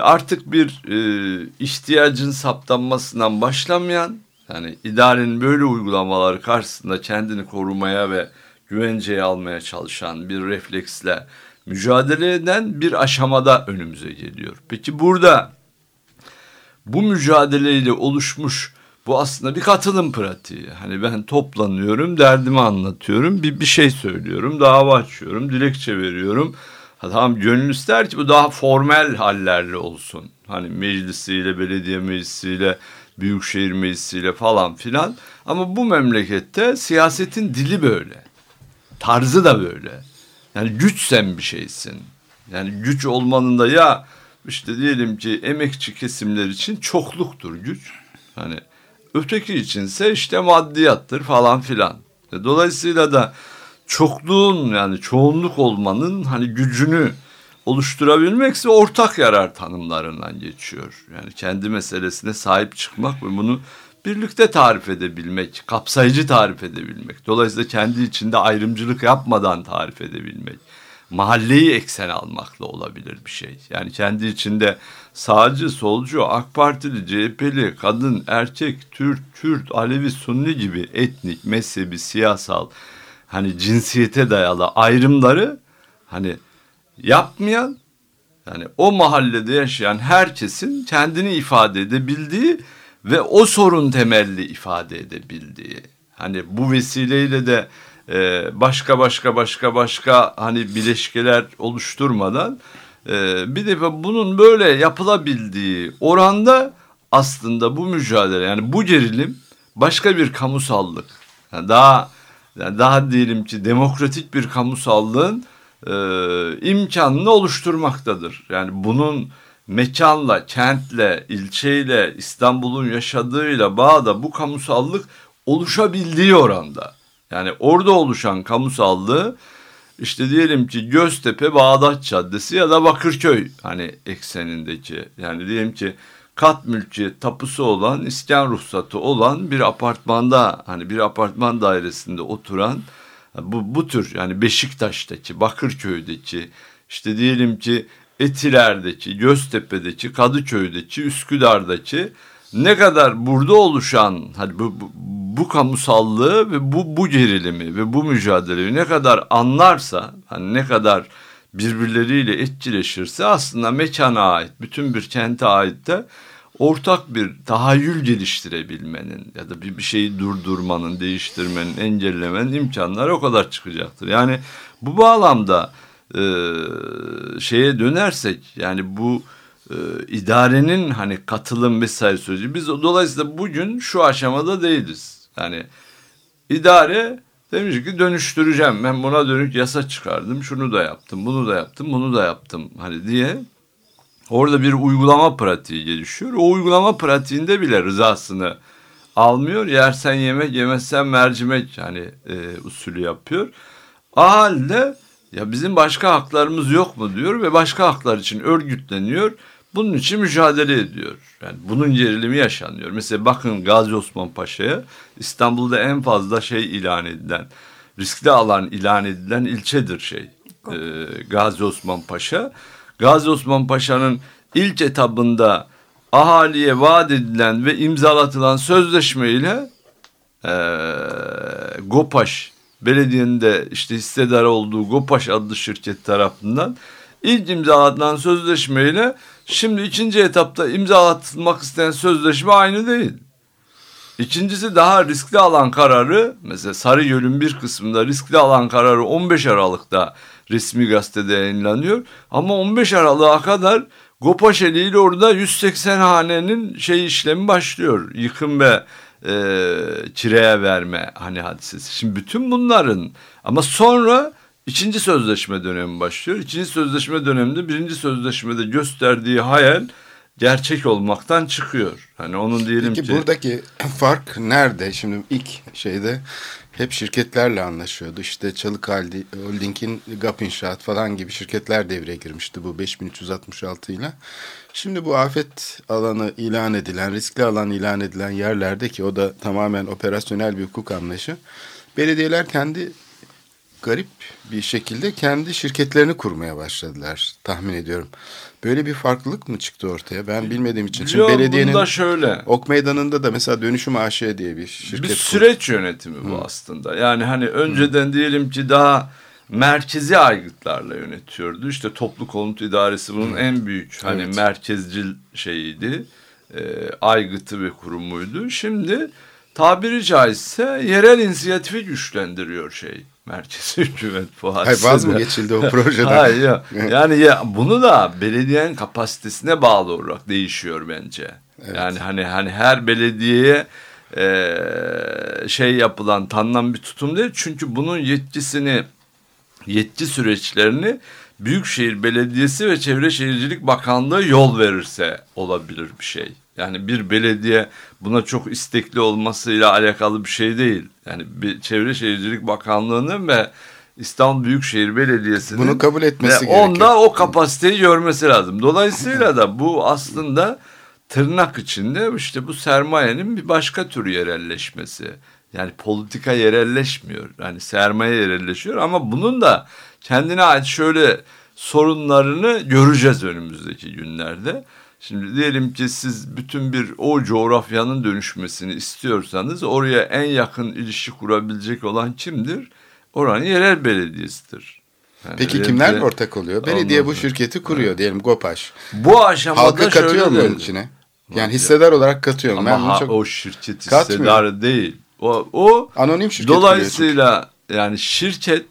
artık bir e, ihtiyacın saptanmasından başlamayan yani idarenin böyle uygulamaları karşısında kendini korumaya ve güvenceye almaya çalışan bir refleksle mücadele eden bir aşamada önümüze geliyor. Peki burada bu mücadeleyle oluşmuş bu aslında bir katılım pratiği. Hani ben toplanıyorum, derdimi anlatıyorum, bir, bir şey söylüyorum, dava açıyorum, dilekçe veriyorum. Tamam gönül ister ki bu daha formel hallerle olsun. Hani meclisiyle, belediye meclisiyle, büyükşehir meclisiyle falan filan. Ama bu memlekette siyasetin dili böyle. Tarzı da böyle. Yani güç sen bir şeysin. Yani güç olmanın da ya işte diyelim ki emekçi kesimler için çokluktur güç. Hani öteki içinse işte maddiyattır falan filan. E, dolayısıyla da çokluğun yani çoğunluk olmanın hani gücünü oluşturabilmekse ortak yarar tanımlarından geçiyor. Yani kendi meselesine sahip çıkmak ve bunu birlikte tarif edebilmek, kapsayıcı tarif edebilmek. Dolayısıyla kendi içinde ayrımcılık yapmadan tarif edebilmek. Mahalleyi eksen almakla olabilir bir şey. Yani kendi içinde sağcı, solcu, AK Partili, CHP'li, kadın, erkek, Türk, Kürt, Alevi, Sunni gibi etnik, mezhebi, siyasal, hani cinsiyete dayalı ayrımları hani yapmayan, yani o mahallede yaşayan herkesin kendini ifade edebildiği ve o sorun temelli ifade edebildiği. Hani bu vesileyle de e, başka başka başka başka hani bileşkeler oluşturmadan e, bir defa bunun böyle yapılabildiği oranda aslında bu mücadele yani bu gerilim başka bir kamusallık yani daha yani daha diyelim ki demokratik bir kamusallığın e, imkanını oluşturmaktadır. Yani bunun mekanla, kentle, ilçeyle, İstanbul'un yaşadığıyla bağda bu kamusallık oluşabildiği oranda. Yani orada oluşan kamusallığı işte diyelim ki Göztepe Bağdat Caddesi ya da Bakırköy hani eksenindeki. Yani diyelim ki kat mülkiyet tapusu olan iskan ruhsatı olan bir apartmanda hani bir apartman dairesinde oturan bu, bu tür yani Beşiktaş'taki Bakırköy'deki işte diyelim ki Etiler'deki, Göztepe'deki, Kadıköy'deki, Üsküdar'daki ne kadar burada oluşan hani bu, bu, bu kamusallığı ve bu, bu gerilimi ve bu mücadeleyi ne kadar anlarsa hani ne kadar birbirleriyle etkileşirse aslında mekana ait bütün bir kente ait de ortak bir tahayyül geliştirebilmenin ya da bir, bir şeyi durdurmanın, değiştirmenin, engellemenin imkanları o kadar çıkacaktır. Yani bu bağlamda e, şeye dönersek yani bu e, idarenin hani katılım vesaire sözü biz dolayısıyla bugün şu aşamada değiliz. Yani idare demiş ki dönüştüreceğim ben buna dönük yasa çıkardım şunu da yaptım bunu da yaptım bunu da yaptım hani diye orada bir uygulama pratiği gelişiyor. O uygulama pratiğinde bile rızasını almıyor. Yersen yemek yemezsen mercimek hani e, usulü yapıyor. O halde ya bizim başka haklarımız yok mu diyor ve başka haklar için örgütleniyor. Bunun için mücadele ediyor. Yani bunun gerilimi yaşanıyor. Mesela bakın Gazi Osman Paşa'ya İstanbul'da en fazla şey ilan edilen, riskli alan ilan edilen ilçedir şey. Ee, Gazi Osman Paşa. Gazi Osman Paşa'nın ilk etabında ahaliye vaat edilen ve imzalatılan sözleşmeyle e, GOPAŞ belediyenin işte hissedar olduğu GOPAŞ adlı şirket tarafından ilk imzalatılan sözleşmeyle şimdi ikinci etapta imzalatılmak istenen sözleşme aynı değil. İkincisi daha riskli alan kararı mesela Sarıyöl'ün bir kısmında riskli alan kararı 15 Aralık'ta resmi gazetede yayınlanıyor. Ama 15 Aralık'a kadar Gopaşeli ile orada 180 hanenin şey işlemi başlıyor. Yıkım ve e, kireye verme hani hadisesi. Şimdi bütün bunların ama sonra ikinci sözleşme dönemi başlıyor. İkinci sözleşme döneminde birinci sözleşmede gösterdiği hayal gerçek olmaktan çıkıyor. Hani onun diyelim Peki ki buradaki fark nerede? Şimdi ilk şeyde hep şirketlerle anlaşıyordu. İşte Çalık Holding'in GAP İnşaat falan gibi şirketler devreye girmişti bu 5366 ile. Şimdi bu afet alanı ilan edilen, riskli alan ilan edilen yerlerde ki o da tamamen operasyonel bir hukuk anlayışı. Belediyeler kendi garip bir şekilde kendi şirketlerini kurmaya başladılar tahmin ediyorum. Böyle bir farklılık mı çıktı ortaya? Ben bilmediğim için. Şimdi Yok, belediyenin şöyle. Ok Meydanı'nda da mesela Dönüşüm AŞ diye bir şirket bir kurdu. süreç yönetimi bu aslında. Yani hani önceden diyelim ki daha merkezi aygıtlarla yönetiyordu. İşte toplu konut idaresi bunun en büyük hani Evet. merkezcil şeyiydi. E, aygıtı ve kurumuydu. Şimdi tabiri caizse yerel inisiyatifi güçlendiriyor şey. Merkezi hükümet bu Hayır vaz mı geçildi o projeden? Hayır ya. yani ya bunu da belediyenin kapasitesine bağlı olarak değişiyor bence. Yani hani hani her belediyeye e, şey yapılan tanınan bir tutum değil. Çünkü bunun yetkisini yetki süreçlerini Büyükşehir Belediyesi ve Çevre Şehircilik Bakanlığı yol verirse olabilir bir şey. Yani bir belediye buna çok istekli olmasıyla alakalı bir şey değil. Yani bir Çevre Şehircilik Bakanlığı'nın ve İstanbul Büyükşehir Belediyesi'nin Bunu kabul etmesi ve onda gerekiyor. o kapasiteyi görmesi lazım. Dolayısıyla da bu aslında tırnak içinde işte bu sermayenin bir başka tür yerelleşmesi. Yani politika yerelleşmiyor. Yani sermaye yerelleşiyor ama bunun da kendine ait şöyle sorunlarını göreceğiz önümüzdeki günlerde. Şimdi diyelim ki siz bütün bir o coğrafyanın dönüşmesini istiyorsanız oraya en yakın ilişki kurabilecek olan kimdir? Oranın yerel belediyesidir. Yani Peki kimler ki- ortak oluyor? Belediye bu şirketi kuruyor diyelim GOPAŞ. Bu aşamada Halkı katıyor mu de- bunun içine? Yani hissedar olarak katıyor mu? Ama Ben ha- çok o şirket Katmıyor. hissedarı değil. O, o anonim şirket dolayısıyla yani şirket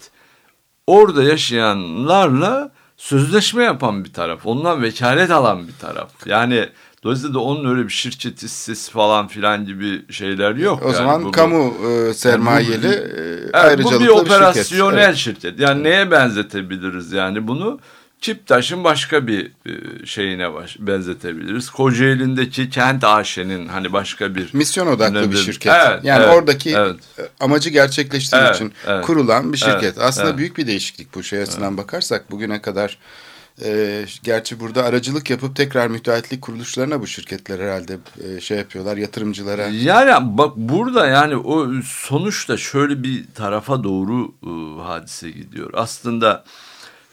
orada yaşayanlarla sözleşme yapan bir taraf. Ondan vekalet alan bir taraf. Yani dolayısıyla da onun öyle bir şirket hissesi falan filan gibi şeyler yok. O Yani zaman bu- kamu e, sermayeli Yani e, Evet, ayrıcalıklı bu bir bir şirket. operasyonel Evet. şirket. Yani neye benzetebiliriz yani bunu? Kiptaş'ın başka bir e, şeyine baş, benzetebiliriz. Kocaeli'ndeki Kent AŞ'nin hani başka bir Misyon odaklı bir önemli- şirket. Evet, yani evet, oradaki evet. e, amacı gerçekleştirmek Evet, için evet. kurulan bir şirket. Evet, Aslında evet. büyük bir değişiklik bu şey açısından bakarsak bugüne kadar e, gerçi burada aracılık yapıp tekrar müteahhitlik kuruluşlarına bu şirketler herhalde e, şey yapıyorlar yatırımcılara. Yani bak burada yani o sonuçta şöyle bir tarafa doğru e, hadise gidiyor. Aslında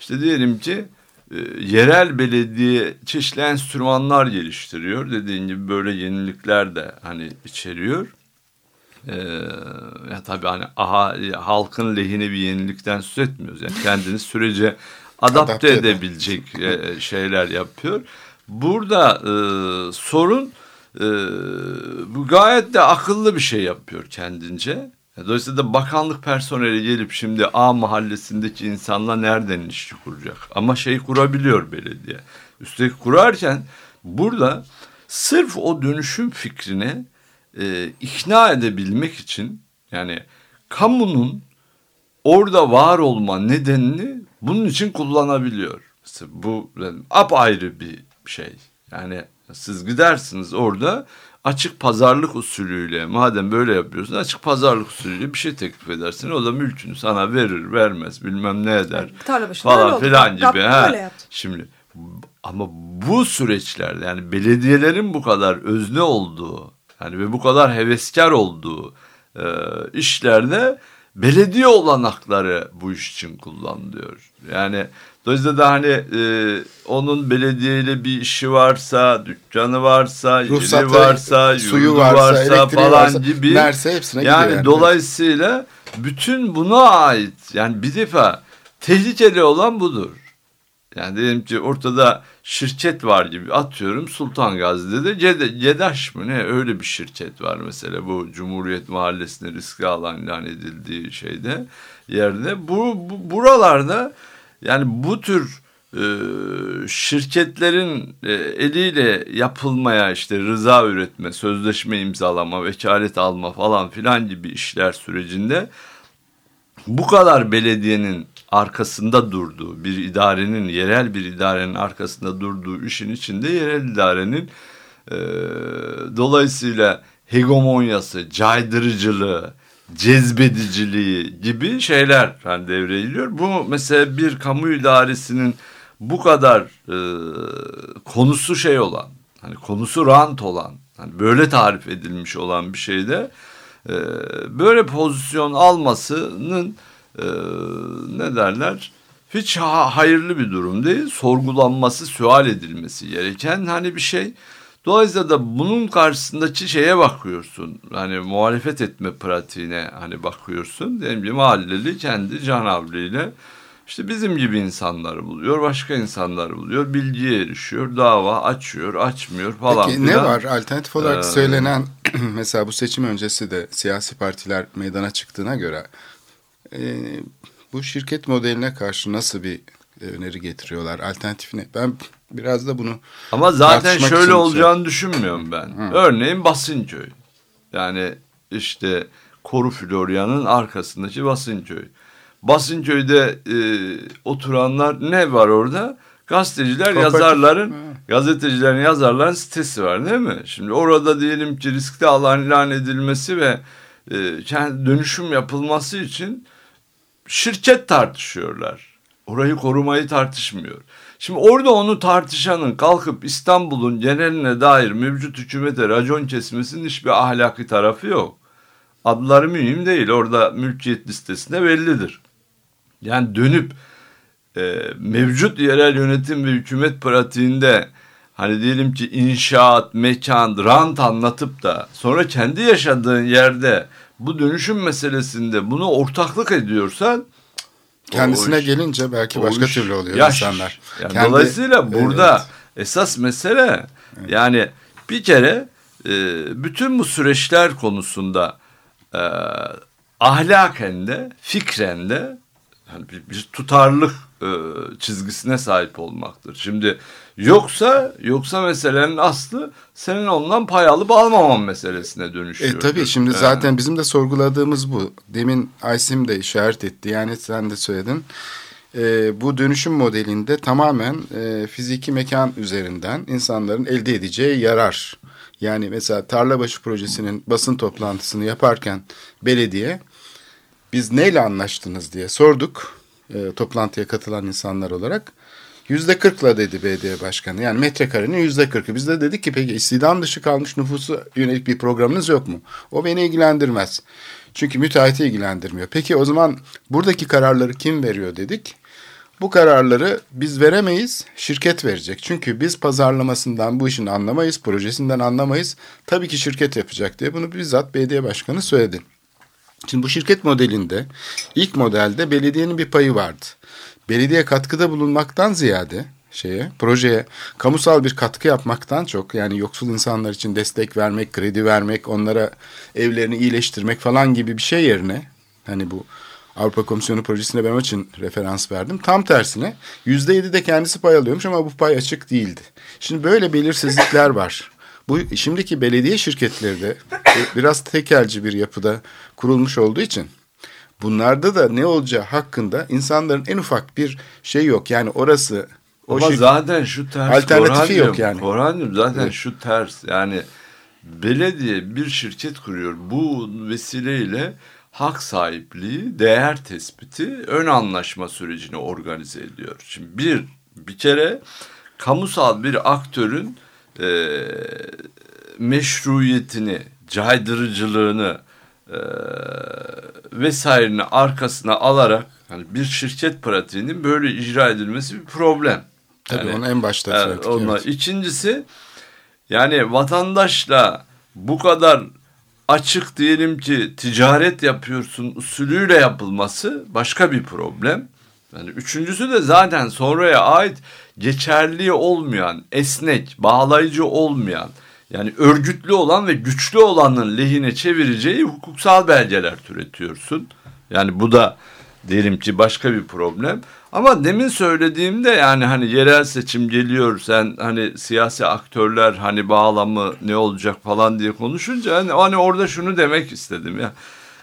işte diyelim ki e, yerel belediye çeşitli enstrümanlar geliştiriyor. Dediğin gibi böyle yenilikler de hani içeriyor. Ee, ya tabii hani aha, halkın lehine bir yenilikten söz etmiyoruz. Yani kendini sürece adapte, Adapte edebilecek e, şeyler yapıyor. Burada e, sorun e, bu gayet de akıllı bir şey yapıyor kendince. Dolayısıyla da bakanlık personeli gelip şimdi A mahallesindeki insanla nereden ilişki kuracak? Ama şey kurabiliyor belediye. Üstelik kurarken burada sırf o dönüşüm fikrine e, ikna edebilmek için yani kamunun orada var olma nedenini bunun için kullanabiliyor. Mesela bu yani apayrı bir şey. Yani siz gidersiniz orada açık pazarlık usulüyle madem böyle yapıyorsun açık pazarlık usulüyle bir şey teklif edersin. O da mülkünü sana verir vermez bilmem ne eder öyle falan filan gibi. Ha. Şimdi ama bu süreçlerde yani belediyelerin bu kadar özne olduğu yani ve bu kadar heveskar olduğu e, işlerde belediye olanakları bu iş için kullanılıyor. Yani dolayısıyla da hani e, onun belediyeyle bir işi varsa, dükkanı varsa, Ruhsatı, yeri varsa, suyu varsa, varsa, falan varsa, gibi. verse hepsine yani yani. dolayısıyla bütün buna ait yani bir defa tehlikeli olan budur. Yani diyelim ki ortada şirket var gibi atıyorum Sultan Gazi'de de Cede, Cedaş mı ne öyle bir şirket var mesela bu Cumhuriyet Mahallesi'ne riskli alan ilan edildiği şeyde yerde. Bu, bu buralarda yani bu tür e, şirketlerin e, eliyle yapılmaya işte rıza üretme, sözleşme imzalama, vekalet alma falan filan gibi işler sürecinde bu kadar belediyenin arkasında durduğu bir idarenin yerel bir idarenin arkasında durduğu işin içinde yerel idarenin e, dolayısıyla hegemonyası, caydırıcılığı, cezbediciliği gibi şeyler hani devreye giriyor. Bu mesela bir kamu idaresinin bu kadar e, konusu şey olan, hani konusu rant olan, hani böyle tarif edilmiş olan bir şeyde e, böyle pozisyon almasının e, ne derler hiç ha- hayırlı bir durum değil. Sorgulanması, sual edilmesi gereken hani bir şey. Dolayısıyla da bunun karşısındaki şeye bakıyorsun. Hani muhalefet etme pratiğine hani bakıyorsun. Diyelim ki mahalleli kendi canavliyle işte bizim gibi insanları buluyor, başka insanları buluyor, bilgiye erişiyor, dava açıyor, açmıyor falan Peki ne filan. var? Alternatif olarak Ee, söylenen mesela bu seçim öncesi de siyasi partiler meydana çıktığına göre e, bu şirket modeline karşı nasıl bir e, öneri getiriyorlar? Alternatif ne? Ben biraz da bunu Ama zaten şöyle olacağını düşünmüyorum ben. Örneğin Basınköy. Yani işte Koru Florya'nın arkasındaki Basınköy. Basınköy'de e, oturanlar ne var orada? Gazeteciler, Kooperatif. yazarların, Ha. gazetecilerin, yazarların sitesi var değil mi? Şimdi orada diyelim ki riskli alan ilan edilmesi ve e, dönüşüm yapılması için şirket tartışıyorlar. Orayı korumayı tartışmıyor. Şimdi orada onu tartışanın kalkıp İstanbul'un geneline dair mevcut hükümete racon kesmesinin hiçbir ahlaki tarafı yok. Adları mühim değil. Orada mülkiyet listesinde bellidir. Yani dönüp e, mevcut yerel yönetim ve hükümet pratiğinde hani diyelim ki inşaat, mekan, rant anlatıp da sonra kendi yaşadığın yerde bu dönüşüm meselesinde bunu ortaklık ediyorsan kendisine iş- gelince belki başka iş türlü oluyor yaş. insanlar. Yani Kendi- dolayısıyla burada Evet. esas mesele yani bir kere e, bütün bu süreçler konusunda e, ahlaken de fikren de hani bir, bir tutarlılık e, çizgisine sahip olmaktır. Şimdi yoksa yoksa meselenin aslı senin ondan pay alıp almaman meselesine dönüşüyor. E tabii şimdi Yani. zaten bizim de sorguladığımız bu. Demin Aysim de işaret etti. Yani sen de söyledin. E, bu dönüşüm modelinde tamamen e, fiziki mekan üzerinden insanların elde edeceği yarar. Yani mesela Tarlabaşı projesinin basın toplantısını yaparken belediye biz neyle anlaştınız diye sorduk e, toplantıya katılan insanlar olarak. Yüzde kırkla dedi BD başkanı. Yani metrekarenin yüzde kırkı. Biz de dedik ki peki istihdam dışı kalmış nüfusu yönelik bir programınız yok mu? O beni ilgilendirmez. Çünkü müteahhiti ilgilendirmiyor. Peki o zaman buradaki kararları kim veriyor dedik. Bu kararları biz veremeyiz, şirket verecek. Çünkü biz pazarlamasından bu işin anlamayız, projesinden anlamayız. Tabii ki şirket yapacak diye bunu bizzat belediye başkanı söyledi. Şimdi bu şirket modelinde ilk modelde belediyenin bir payı vardı. Belediye katkıda bulunmaktan ziyade şeye, projeye kamusal bir katkı yapmaktan çok yani yoksul insanlar için destek vermek, kredi vermek, onlara evlerini iyileştirmek falan gibi bir şey yerine hani bu Avrupa Komisyonu projesine ben için referans verdim. Tam tersine yüzde yedi de kendisi pay alıyormuş ama bu pay açık değildi. Şimdi böyle belirsizlikler var. Bu şimdiki belediye şirketleri de biraz tekelci bir yapıda kurulmuş olduğu için bunlarda da ne olacağı hakkında insanların en ufak bir şey yok. Yani orası o Ama şirket- zaten şu ters. Alternatifi Korhancığım, yok yani. Korhancığım zaten Evet. şu ters. Yani belediye bir şirket kuruyor. Bu vesileyle hak sahipliği, değer tespiti, ön anlaşma sürecini organize ediyor. Şimdi bir, bir kere kamusal bir aktörün e, meşruiyetini, caydırıcılığını e, vesairenin arkasına alarak hani bir şirket pratiğinin böyle icra edilmesi bir problem. Tabii Yani, onu en başta Evet, söyledik. onunla. evet. İkincisi yani vatandaşla bu kadar açık diyelim ki ticaret yapıyorsun usulüyle yapılması başka bir problem. Yani üçüncüsü de zaten sonraya ait geçerli olmayan, esnek, bağlayıcı olmayan yani örgütlü olan ve güçlü olanın lehine çevireceği hukuksal belgeler türetiyorsun. Yani bu da diyelim ki başka bir problem. Ama demin söylediğimde yani hani yerel seçim geliyor sen hani siyasi aktörler hani bağlamı ne olacak falan diye konuşunca hani, hani orada şunu demek istedim ya.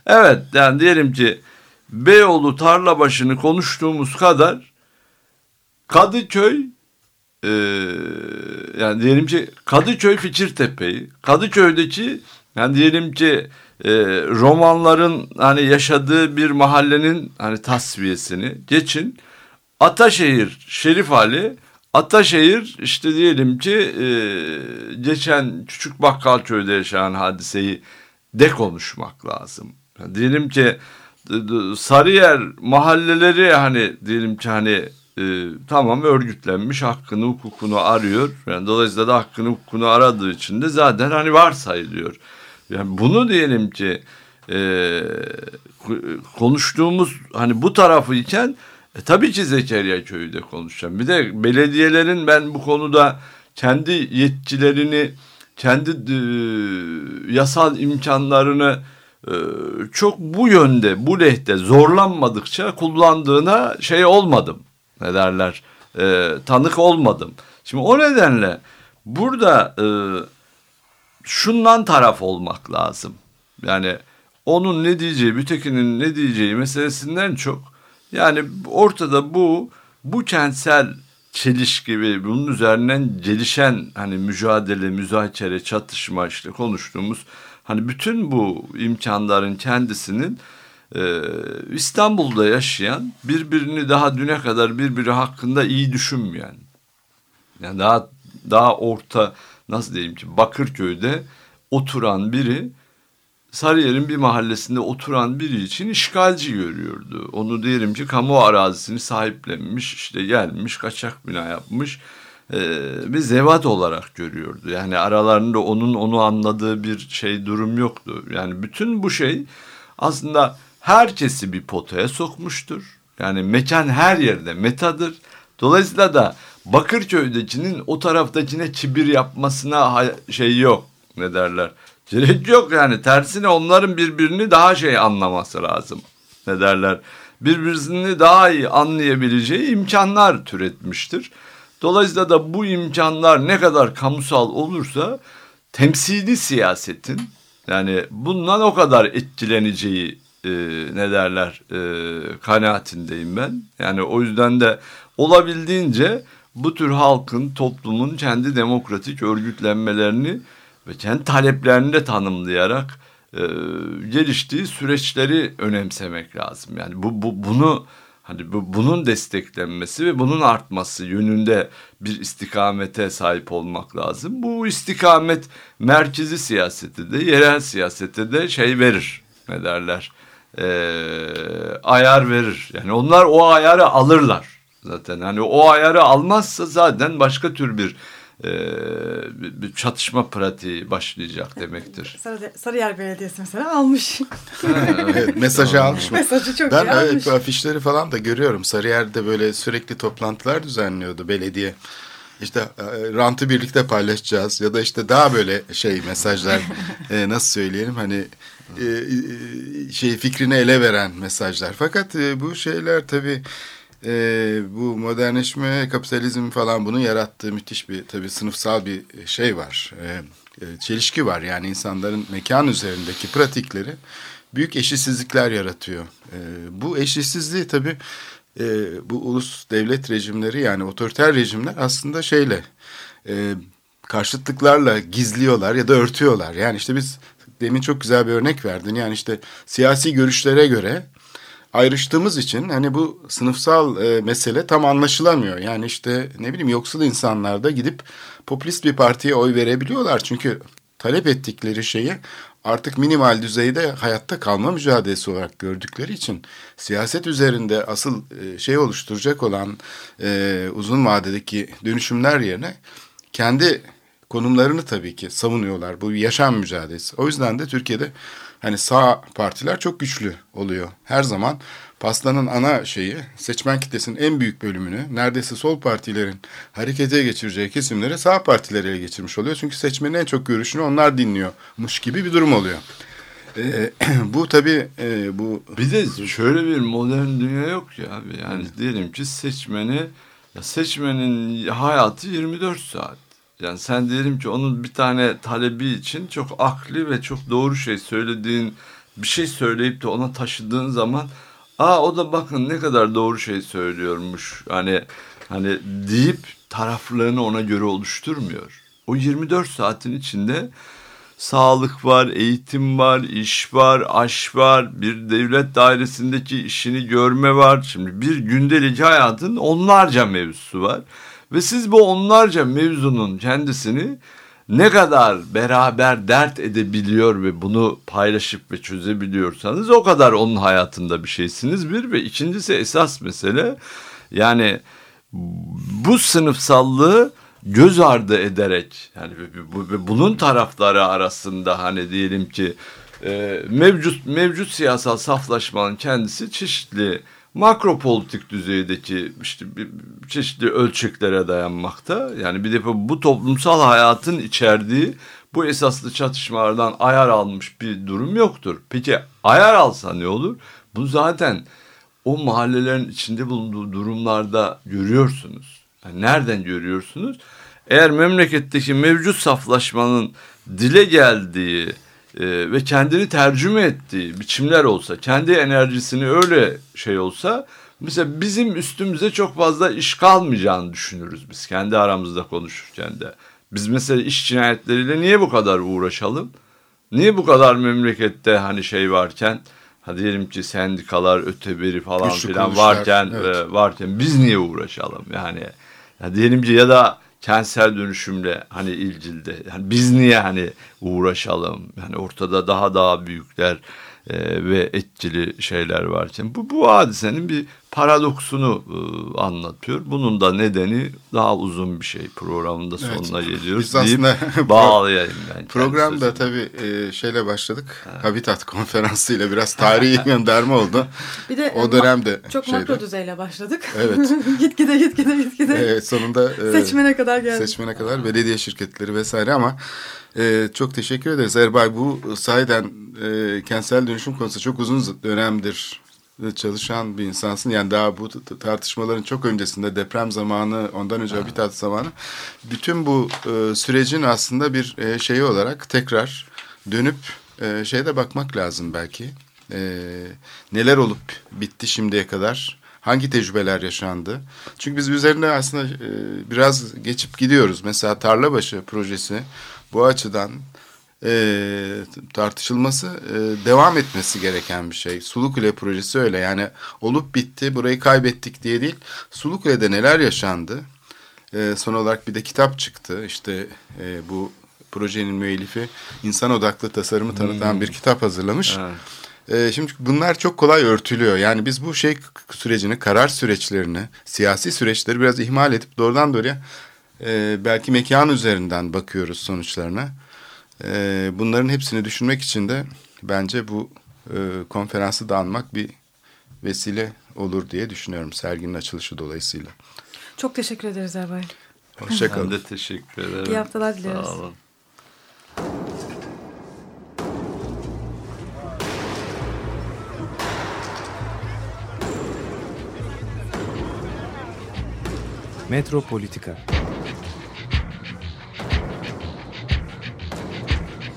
Evet yani diyelim ki Beyoğlu tarla başını konuştuğumuz kadar Kadıköy e, yani diyelim ki Kadıköy Fikirtepe'yi Kadıköy'deki yani diyelim ki e, romanların hani yaşadığı bir mahallenin hani tasfiyesini geçin. Ataşehir Şerif Ali Ataşehir işte diyelim ki e, geçen Küçük Bakkalköy'de yaşanan hadiseyi de konuşmak lazım. Yani diyelim ki Sarıyer mahalleleri hani diyelim ki hani e, tamam örgütlenmiş hakkını hukukunu arıyor. Yani dolayısıyla da hakkını hukukunu aradığı için de zaten hani varsayılıyor. Yani bunu diyelim ki e, konuştuğumuz hani bu tarafı iken e, tabii ki Zekeriya Köyü de konuşacağım. Bir de belediyelerin ben bu konuda kendi yetkilerini, kendi e, yasal imkanlarını e, çok bu yönde, bu lehte zorlanmadıkça kullandığına şey olmadım. Ne derler? E, tanık olmadım. Şimdi o nedenle burada e, şundan taraf olmak lazım. Yani onun ne diyeceği, mütekinin ne diyeceği meselesinden çok yani ortada bu bu kentsel çelişki ve bunun üzerinden gelişen hani mücadele, müzakere, çatışma işte konuştuğumuz hani bütün bu imkanların kendisinin e, İstanbul'da yaşayan birbirini daha düne kadar birbiri hakkında iyi düşünmeyen yani daha daha orta nasıl diyeyim ki Bakırköy'de oturan biri Sarıyer'in bir mahallesinde oturan biri için işgalci görüyordu. Onu diyelim ki kamu arazisini sahiplenmiş, işte gelmiş, kaçak bina yapmış e, bir zevat olarak görüyordu. Yani aralarında onun onu anladığı bir şey durum yoktu. Yani bütün bu şey aslında herkesi bir potaya sokmuştur. Yani mekan her yerde metadır. Dolayısıyla da Bakırköy'dekinin o taraftakine kibir yapmasına şey yok. Ne derler? Gerek yok yani tersine onların birbirini daha şey anlaması lazım. Ne derler? Birbirini daha iyi anlayabileceği imkanlar türetmiştir. Dolayısıyla da bu imkanlar ne kadar kamusal olursa temsili siyasetin yani bundan o kadar etkileneceği e, ne derler e, kanaatindeyim ben. Yani o yüzden de olabildiğince bu tür halkın, toplumun kendi demokratik örgütlenmelerini ve kendi taleplerini de tanımlayarak e, geliştiği süreçleri önemsemek lazım. Yani bu, bu bunu hani bu, bunun desteklenmesi ve bunun artması yönünde bir istikamete sahip olmak lazım. Bu istikamet merkezi siyaseti de yerel siyasete de şey verir ne derler e, ayar verir. Yani onlar o ayarı alırlar zaten. Hani o ayarı almazsa zaten başka tür bir e, bir çatışma pratiği başlayacak demektir. Sarı, Sarıyer Belediyesi mesela almış. evet, mesajı almış mı? Mesajı çok ben iyi almış. evet, afişleri falan da görüyorum. Sarıyer'de böyle sürekli toplantılar düzenliyordu belediye. İşte e, rantı birlikte paylaşacağız ya da işte daha böyle şey mesajlar e, nasıl söyleyelim hani e, e, şey fikrini ele veren mesajlar. Fakat e, bu şeyler tabii e, bu modernleşme, kapitalizm falan bunun yarattığı müthiş bir tabii sınıfsal bir şey var. E, e, çelişki var yani insanların mekan üzerindeki pratikleri büyük eşitsizlikler yaratıyor. E, bu eşitsizliği tabii e, bu ulus devlet rejimleri yani otoriter rejimler aslında şeyle e, karşıtlıklarla gizliyorlar ya da örtüyorlar. Yani işte biz demin çok güzel bir örnek verdin. Yani işte siyasi görüşlere göre ayrıştığımız için hani bu sınıfsal e, mesele tam anlaşılamıyor. Yani işte ne bileyim yoksul insanlar da gidip popülist bir partiye oy verebiliyorlar. Çünkü talep ettikleri şeyi artık minimal düzeyde hayatta kalma mücadelesi olarak gördükleri için siyaset üzerinde asıl e, şey oluşturacak olan e, uzun vadedeki dönüşümler yerine kendi konumlarını tabii ki savunuyorlar. Bu bir yaşam mücadelesi. O yüzden de Türkiye'de hani sağ partiler çok güçlü oluyor. Her zaman pastanın ana şeyi seçmen kitlesinin en büyük bölümünü neredeyse sol partilerin harekete geçireceği kesimleri sağ partiler ele geçirmiş oluyor. Çünkü seçmenin en çok görüşünü onlar dinliyormuş gibi bir durum oluyor. Ee, bu tabii e, bu Bir de şöyle bir modern dünya yok ya abi. Yani diyelim ki seçmeni ya seçmenin hayatı 24 saat. Yani sen diyelim ki onun bir tane talebi için çok akli ve çok doğru şey söylediğin bir şey söyleyip de ona taşıdığın zaman aa o da bakın ne kadar doğru şey söylüyormuş. Hani hani deyip taraflarını ona göre oluşturmuyor. O 24 saatin içinde sağlık var, eğitim var, iş var, aş var, bir devlet dairesindeki işini görme var. Şimdi bir gündelik hayatın onlarca mevzusu var. Ve siz bu onlarca mevzunun kendisini ne kadar beraber dert edebiliyor ve bunu paylaşıp ve çözebiliyorsanız o kadar onun hayatında bir şeysiniz bir. Ve ikincisi esas mesele yani bu sınıfsallığı göz ardı ederek yani bu- bu- bunun tarafları arasında hani diyelim ki e, mevcut mevcut siyasal saflaşmanın kendisi çeşitli makro politik düzeydeki işte çeşitli ölçeklere dayanmakta. Yani bir defa bu toplumsal hayatın içerdiği bu esaslı çatışmalardan ayar almış bir durum yoktur. Peki ayar alsa ne olur? Bu zaten o mahallelerin içinde bulunduğu durumlarda görüyorsunuz. Yani nereden görüyorsunuz? Eğer memleketteki mevcut saflaşmanın dile geldiği e, ve kendini tercüme ettiği biçimler olsa, kendi enerjisini öyle şey olsa, mesela bizim üstümüze çok fazla iş kalmayacağını düşünürüz biz kendi aramızda konuşurken de. Biz mesela iş cinayetleriyle niye bu kadar uğraşalım? Niye bu kadar memlekette hani şey varken, ha diyelim ki sendikalar, öteberi falan Güçlü filan varken evet. e, varken biz niye uğraşalım yani? Ya diyelim ki ya da kentsel dönüşümle hani ilgili yani biz niye hani uğraşalım? Yani ortada daha daha büyükler e, ve etkili şeyler varken bu bu hadisenin bir paradoksunu e, anlatıyor. Bunun da nedeni daha uzun bir şey programında Evet. sonuna geliyoruz Biz deyip aslında bağlayayım ben. Programda tabii e, şeyle başladık. Habitat konferansıyla biraz tarihi gönderme oldu. Bir de O e, ma- dönemde çok şeyde. makro düzeyle başladık. Evet. git gide git gide git gide. Evet, sonunda e, Seçmene kadar geldik. seçmene kadar belediye şirketleri vesaire ama e, çok teşekkür ederiz Erbay. Bu sahiden e, kentsel dönüşüm konusu çok uzun dönemdir çalışan bir insansın. Yani daha bu tartışmaların çok öncesinde deprem zamanı, ondan önce habitat zamanı. Bütün bu e, sürecin aslında bir e, şeyi olarak tekrar dönüp e, şeyde bakmak lazım belki. E, neler olup bitti şimdiye kadar? Hangi tecrübeler yaşandı? Çünkü biz üzerine aslında e, biraz geçip gidiyoruz. Mesela Tarlabaşı projesi bu açıdan e, tartışılması, e, devam etmesi gereken bir şey. Sulukule projesi öyle yani olup bitti, burayı kaybettik diye değil. Sulukule'de neler yaşandı? E, son olarak bir de kitap çıktı. İşte e, bu projenin müellifi insan odaklı tasarımı tanıtan bir kitap hazırlamış. Evet. Ee, şimdi bunlar çok kolay örtülüyor. Yani biz bu şey sürecini, karar süreçlerini, siyasi süreçleri biraz ihmal edip doğrudan doğruya e, belki mekan üzerinden bakıyoruz sonuçlarına. E, bunların hepsini düşünmek için de bence bu e, konferansı da anmak bir vesile olur diye düşünüyorum serginin açılışı dolayısıyla. Çok teşekkür ederiz Erbay. Hoşçakalın. Ben de teşekkür ederim. İyi haftalar diliyoruz. Sağ olun. Metropolitika